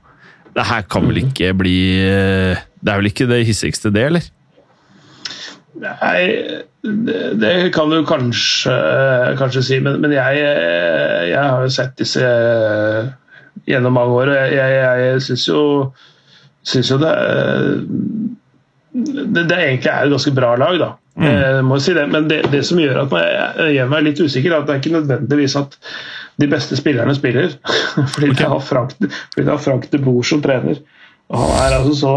Det her kan vel mm. ikke bli eh, Det er vel ikke det hissigste, det, eller? Nei, det, det kan du kanskje, kanskje si, men, men jeg, jeg, har jo sett disse gjennom mange år. og Jeg, jeg, jeg syns jo, synes jo det, det, det egentlig er et ganske bra lag, da. Mm. Jeg si det, Men det, det som gjør at jeg gjør meg litt usikker, er at det er ikke nødvendigvis at de beste spillerne spiller. *laughs* fordi, okay. det har Frank, fordi har Frank de Boer som trener. Og han er altså så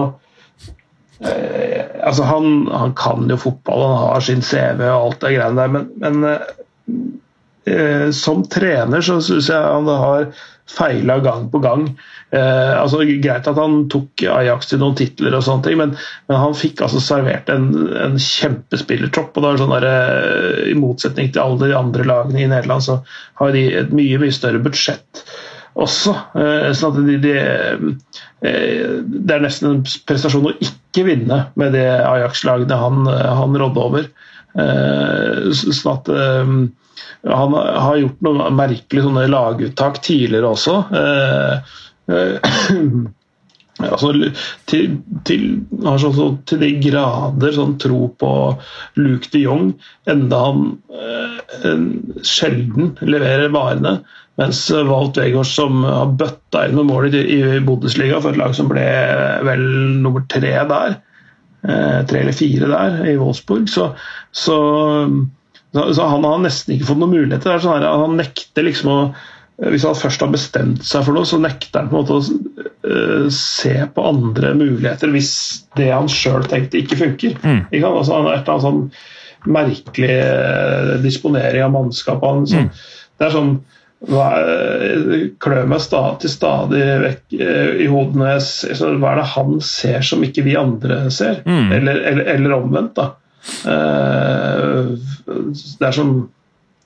Eh, altså han, han, kan jo fotball, han har sin CV og alt det greiene der, men, men eh, som trener så syns jeg han har feila gang på gang. Eh, altså Greit at han tok Ajax til noen titler, og sånne ting, men, men han fikk altså servert en, en kjempespillertropp. og det er sånn der, eh, I motsetning til alle de andre lagene i Nederland, så har de et mye mye større budsjett også. Eh, sånn at de, de, eh, det er nesten en prestasjon å ikke vinne med det Ajax-lagene han, han rådde over. Eh, sånn at han har gjort noen merkelige sånne laguttak tidligere også. *clears throat* Altså, til, til, har sånn, så, til de grader sånn tro på Luke de Jong, enda han eh, sjelden leverer varene. Mens Walt Vegårs, som har bøtta inn med mål i, Bundesliga for et lag som ble vel nummer tre der, eh, tre eller fire der i Wolfsburg, så, så, så han har nesten ikke fått noen muligheter. Sånn han nekter liksom å hvis han først har bestemt seg for noe, så nekter han på en måte å uh, se på andre muligheter hvis det han sjøl tenkte, ikke funker. Mm. Ikke altså, han er et eller annet sånn merkelig disponering av mannskapet. mm. Det er sånn klør meg stadig, stadig vekk uh, i hodene Hva er det han ser som ikke vi andre ser? Mm. Eller, eller, eller, omvendt, da. det er som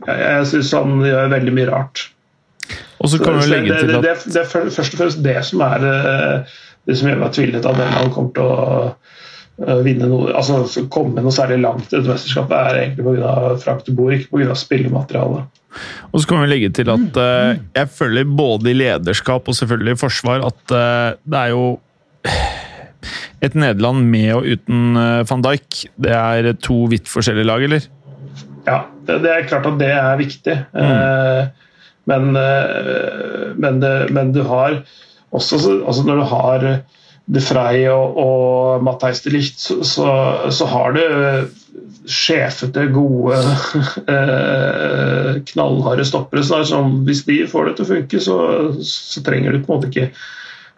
Jeg, jeg syns han gjør veldig mye rart. Og så kan vi legge til at... Det, det, det, er først og fremst det som er eh, det som gjør meg tvilende at han kommer til å eh, vinne noe, altså komme noe særlig langt i et mesterskap, er egentlig pga. Frank de Boer, ikke pga. spillematerialet. Og så kan vi legge til at uh, jeg føler både i lederskap og selvfølgelig i forsvar at uh, det er jo et Nederland med og uten uh, van Dijk. Det er to vidt forskjellige lag, eller? Ja, det, det er klart at det er viktig. Mm. Men, eh, men, men du har også altså Når du har De Frey og, og Matheis de Licht, så, så, så, har du sjefete, gode, *laughs* eh, knallharde stoppere. Så som hvis de får det til å funke, så, så trenger du på en måte ikke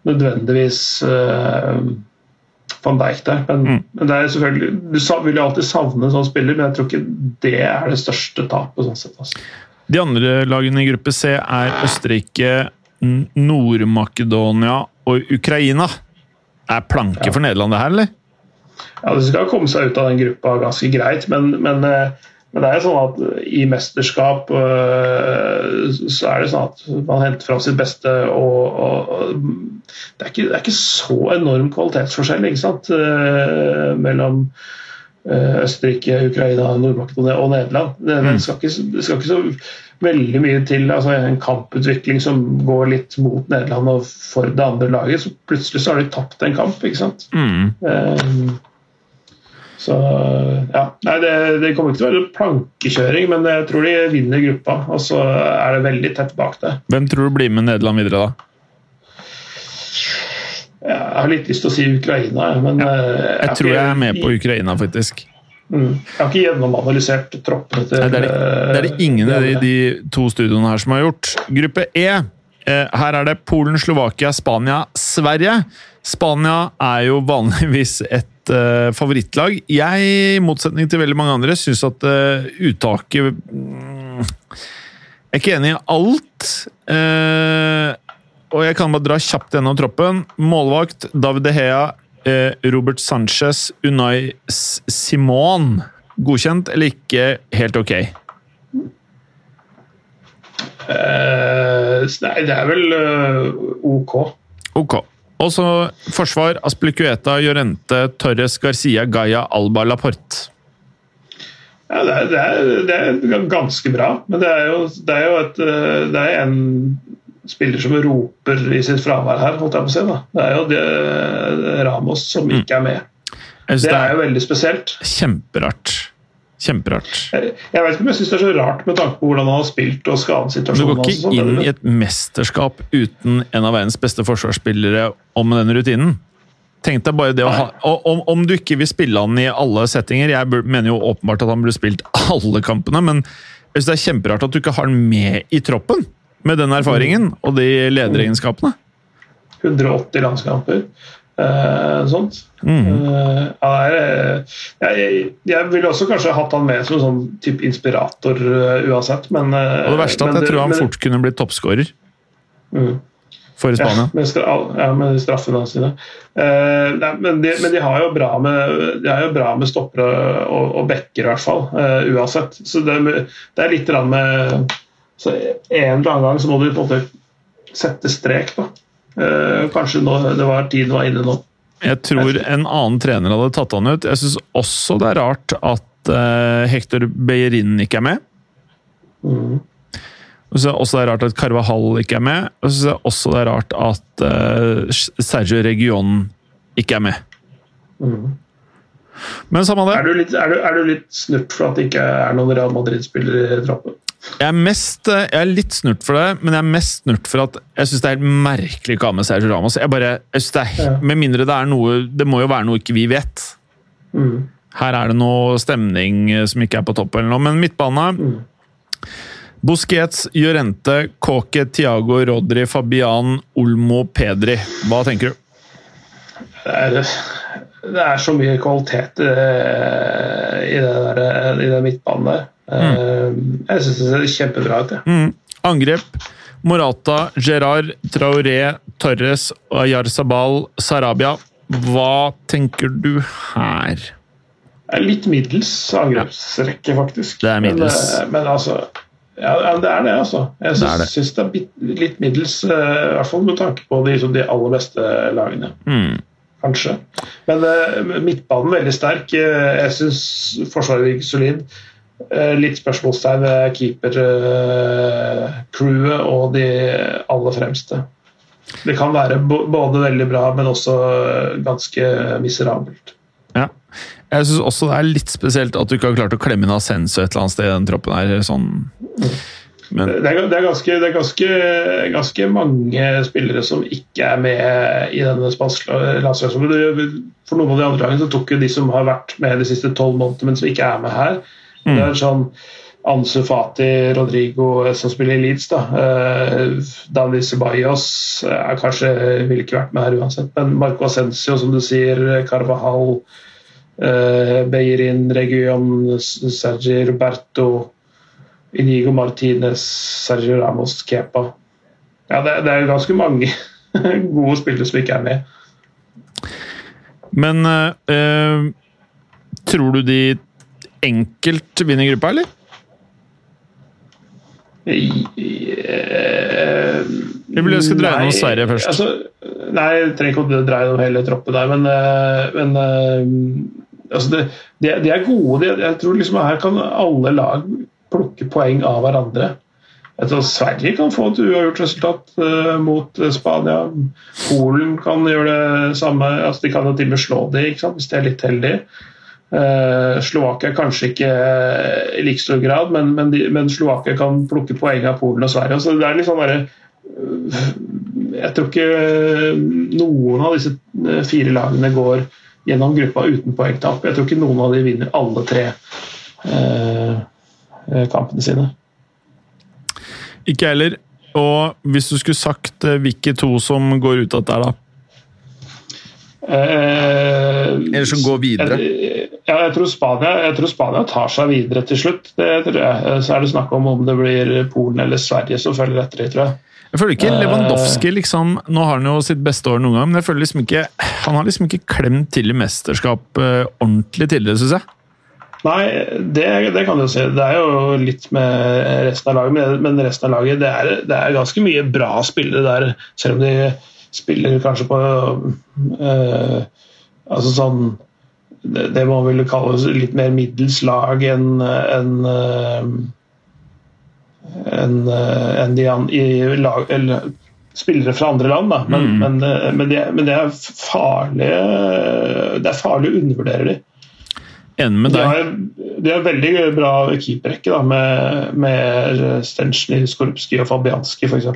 nødvendigvis uh, van Dijk der. Men, mm. men, det er selvfølgelig, du vil jo alltid savne en sånn spiller, men jeg tror ikke det er det største tapet. sånn sett. Altså. De andre lagene i gruppe C er Østerrike, Nord-Makedonia og Ukraina. Er planke for Nederland det her, eller? Ja, De skal komme seg ut av den gruppa ganske greit, men, men, eh, men det er jo sånn at i mesterskap eh, så er det sånn at man henter fram sitt beste og, og, det, er ikke, det er ikke så enorm kvalitetsforskjell ikke sant? eh, mellom eh, Østerrike, Ukraina, Nord-Makedonia og Nederland. Det, det, skal ikke, det skal ikke så veldig mye til. altså En kamputvikling som går litt mot Nederland og for det andre laget, så plutselig så har de tapt en kamp. ikke sant? Mm. Eh, Så ja, nei, det, det kommer ikke til å være plankekjøring, men jeg tror de vinner gruppa. Og så er det veldig tett bak det. Hvem tror du blir med Nederland videre, da? Jeg har litt lyst til å si Ukraina, men ja. Jeg jeg tror ikke- jeg er med på Ukraina, faktisk. Mm, jeg har ikke gjennomanalysert troppene til Nei, det, er det, det er det ingen av de, de to studioene her som har gjort. Gruppe E. Eh, her er det Polen, Slovakia, Spania, Sverige. Spania er jo vanligvis et eh, favorittlag. Jeg, i motsetning til veldig mange andre, syns at uh, uttaket mm, Jeg er ikke enig i alt. Uh, og jeg kan bare dra kjapt gjennom troppen. Målvakt David De Hea, Robert Sanchez, Unai Simon. Godkjent eller ikke helt ok? Nei, det er vel OK. Ok. Og så forsvar Aspilicueta, Llorente, Torres, Garcia, Gaia, Alba, Laporte. Ja, det, er, det, er, det er ganske bra, men det er jo, det er jo et, eh, det er en spiller som roper i sitt fravær her, holdt jeg på å si. Da. Det er jo det, Ramos som ikke er med. Det er jo veldig spesielt. kjemperart. Kjemperart. Jeg jeg vet ikke om jeg syns det er så rart med tanke på hvordan han har spilt og Du går ikke inn i et mesterskap uten en av verdens beste forsvarsspillere med den rutinen. Tenk deg bare det å ha, og om, om du ikke vil spille han i alle settinger Jeg mener jo åpenbart at han burde spilt *laughs* alle kampene, men jeg synes det er kjemperart at du ikke har han med i troppen. Med den erfaringen og de lederegenskapene. 180 landskamper. Eh, sånt. Mm. Eh, ja, er, eh, jeg, jeg ville også kanskje hatt han med som sånn type inspirator uansett, men Og det verste er at jeg tror han men- fort kunne blitt toppskårer mm. for Spania. Ja, med, stra ja, med straffene sine. Eh, nei, men, de, men de har jo bra med, de har jo bra med stoppere og, og backer, i hvert fall. eh, uansett. Så det, det er litt med så En eller annen gang så må du på en måte sette strek, da. Eh, kanskje nå, det var tiden var inne nå. Jeg tror en annen trener hadde tatt han ut. Jeg syns også det er rart at eh, Hector Beyerin ikke er med. Mm. Og så også det er rart at Carvahall ikke er med. Og så også det er rart at eh, Sergio Region ikke er med. Mm. Men samme det. Er, du litt, er, du, er du litt snurt for at det ikke er noen Real Madrid-spillere i troppen? Jeg er, mest, eh, jeg er litt snurt for det, men jeg er mest snurt for at jeg syns det er helt merkelig ikke å ha med Sergio Ramos. Jeg bare, jeg synes det er. Med mindre det er noe Det må jo være noe ikke vi vet. Mm. Her er det noe stemning eh, som ikke er på topp, eller noe, men midtbane Mm. Busquets, Jorente, Kåke, Tiago, Rodri, Fabian, Olmo, Pedri. Hva tenker du? Det er, det er så mye kvalitet eh, i det, der, i det midtbanen der. Mm. Jeg syns det ser kjempebra ut. Mm. Angrep. Morata, Gerard, Traoré, Torres, Ayar Sabal, Sarabia. Hva tenker du her? Er litt middels angrepsrekke, faktisk. Det er middels. Men, eh, men altså ja, det er det, altså. Jeg Det er det. syns det er litt middels, eh, i hvert fall med tanke på de, de aller beste lagene. Mm. Kanskje. Men uh, midtbanen veldig sterk. Uh, jeg syns Forsvaret virker solid. Uh, litt spørsmålstegn ved keeper-crewet og de aller fremste. Det kan være både veldig bra, men også ganske miserabelt. Ja. Jeg syns også det er litt spesielt at du ikke har klart å klemme inn Ascenso et eller annet sted i den troppen her. Sånn. Men Det er, det er, ganske, det er ganske, ganske mange spillere som ikke er med i denne spanske landslagstroppen. For noen av de andre lagene så tok jo de som har vært med de siste tolv månedene, men som ikke er med her. Det er sånn Ansu Fati, Rodrigo eh, som spiller i Leeds. da. Eh, Dani Ceballos er kanskje ville ikke vært med her uansett, men Marco Ascencio, som du sier, Carvajal, eh, Beirin, Region, Sergi Roberto Inigo Martinez, Sergio Ramos, Kepa. Ja, det, det er ganske mange *laughs* gode spillere som ikke er med. Men eh, tror du de enkelt vinner gruppa, eller? Vi jeg skal dreie noe Sverige først. Altså, nei, jeg trenger ikke å dreie noe hele troppen der, men, eh, men eh, altså det, de, de er gode. De, jeg tror liksom her kan alle lag plukke poeng av hverandre. Jeg tror Sverige kan få et uavgjort resultat uh, mot eh, Spania. Polen kan gjøre det samme. altså De kan jo til og med slå de, ikke sant? hvis de er litt heldige. Uh, Slovakia kanskje ikke i like stor grad, men, men, de, men Slovakia kan plukke poeng av Polen og Sverige. Så det er litt sånn Jeg tror ikke noen av disse fire lagene går gjennom gruppa uten poengtap. Jeg tror ikke noen av de vinner alle tre øh, kampene sine. Ikke jeg heller. Og hvis du skulle sagt eh, hvilke to som går ut av dette, da? Eh, Eller som går videre? Jeg, ja, jeg tror, Spania, jeg tror Spania tar seg videre til slutt. Det tror jeg. Så er det snakk om om det blir Polen eller Sverige som følger etter dem, tror jeg. Jeg føler ikke Eh. Lewandowski liksom, Nå har han jo sitt beste år noen gang, men jeg føler liksom ikke han har liksom ikke klemt til i mesterskap eh, ordentlig tidligere, syns jeg. Nei, det, det kan du si. Det er jo litt med resten av laget, men- resten av laget det er, det er ganske mye bra spillere der, selv om de spiller kanskje på øh, Altså sånn det, det man ville kalle litt mer middels lag enn enn, en, enn, eh, de an, i lag, eller, spillere fra andre land. Da. Men, Mm. men, eh, men, det, men det er farlig Det er farlig å undervurdere dem. Enig med De deg. har, de har veldig bra keeperrekke med, med Stensny, Skorupski og Fabianski f.eks.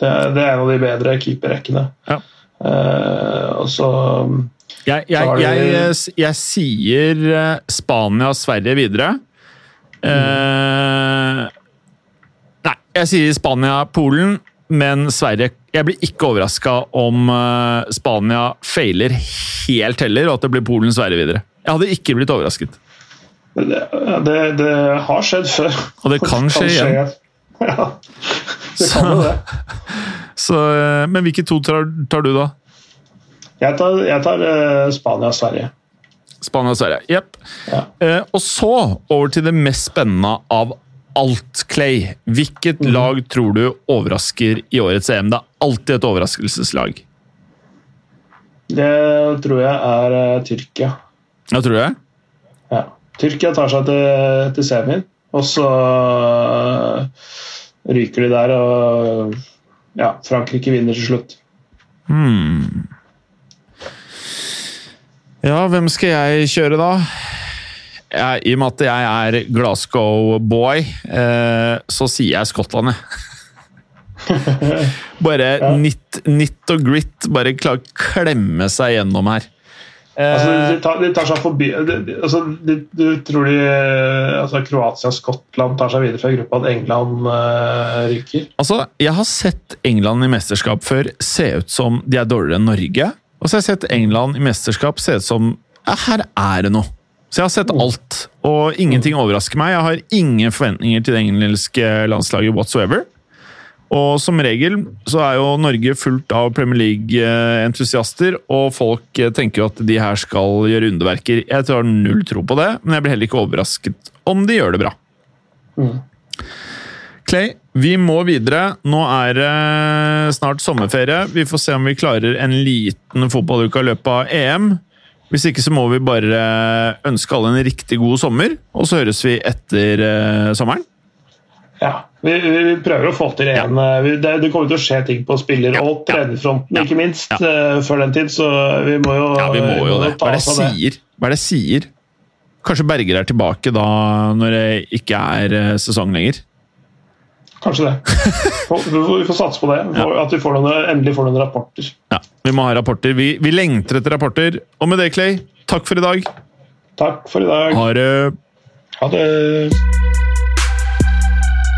Det, det er en av de bedre keeperrekkene. Ja. Uh, og så Jeg, jeg, de- jeg, jeg sier Spania og Sverige videre. Eh, nei, jeg sier Spania-Polen, men Sverige Jeg blir ikke overraska om eh, Spania feiler helt heller, og at det blir Polen-Sverige videre. Jeg hadde ikke blitt overrasket. det, det, det har skjedd før. Og det kan skje igjen. Ja, det kan jo det. Så, eh, men hvilke to tar, tar du, da? Jeg tar, jeg tar uh, Spania-Sverige. Spania og Sverige. Jepp. Ja. Uh, og så over til det mest spennende av alt, Clay. Hvilket lag tror du overrasker i årets EM? Det er alltid et overraskelseslag. Det tror jeg er uh, Tyrkia. Ja, tror du det? Ja. Tyrkia tar seg til, til semien, og så øh, ryker de der, og ja, Frankrike vinner til slutt. Hmm. Ja, hvem skal jeg kjøre, da? Jeg, I og med at jeg er Glasgow-boy, eh, så sier jeg Skottland, jeg. *laughs* bare Ja. nitt, nitt og grit. Bare klare å klemme seg gjennom her. Altså, Eh, de, tar, de tar seg forbi altså, de, Du tror de altså, Kroatia og Skottland tar seg videre fra gruppa, at England uh, ryker? Altså, Jeg har sett England i mesterskap før se ut som de er dårligere enn Norge. Og så har jeg sett England i mesterskap se ut som ja, her er det noe. Så jeg har sett alt, og ingenting overrasker meg. Jeg har ingen forventninger til det engelske landslaget whatsoever. Og som regel så er jo Norge fullt av Premier League-entusiaster, og folk eh, tenker jo at de her skal gjøre underverker. Jeg har null tro på det, men jeg blir heller ikke overrasket om de gjør det bra. Mm. Clay, vi må videre. Nå er det snart sommerferie. Vi får se om vi klarer en liten fotballuke i løpet av EM. Hvis ikke så må vi bare ønske alle en riktig god sommer, og så høres vi etter eh, sommeren. Ja, vi, vi prøver å få til en ja. det, det kommer til å skje ting på spiller- Ja, og trenerfronten, ja, ikke minst, øh, før den tid, så vi må jo, Ja, vi må jo det. Hva er det sier? Hva er det sier? Kanskje Berger er tilbake da når det ikke er eh, sesong lenger. Kanskje det. Vi får, satse på det. *laughs* At vi får noen, endelig får noen rapporter. Ja, Vi må ha rapporter. Vi, vi lengter etter rapporter. Og med det, Clay, takk for i dag. Takk for i dag. Ha det. Ha det.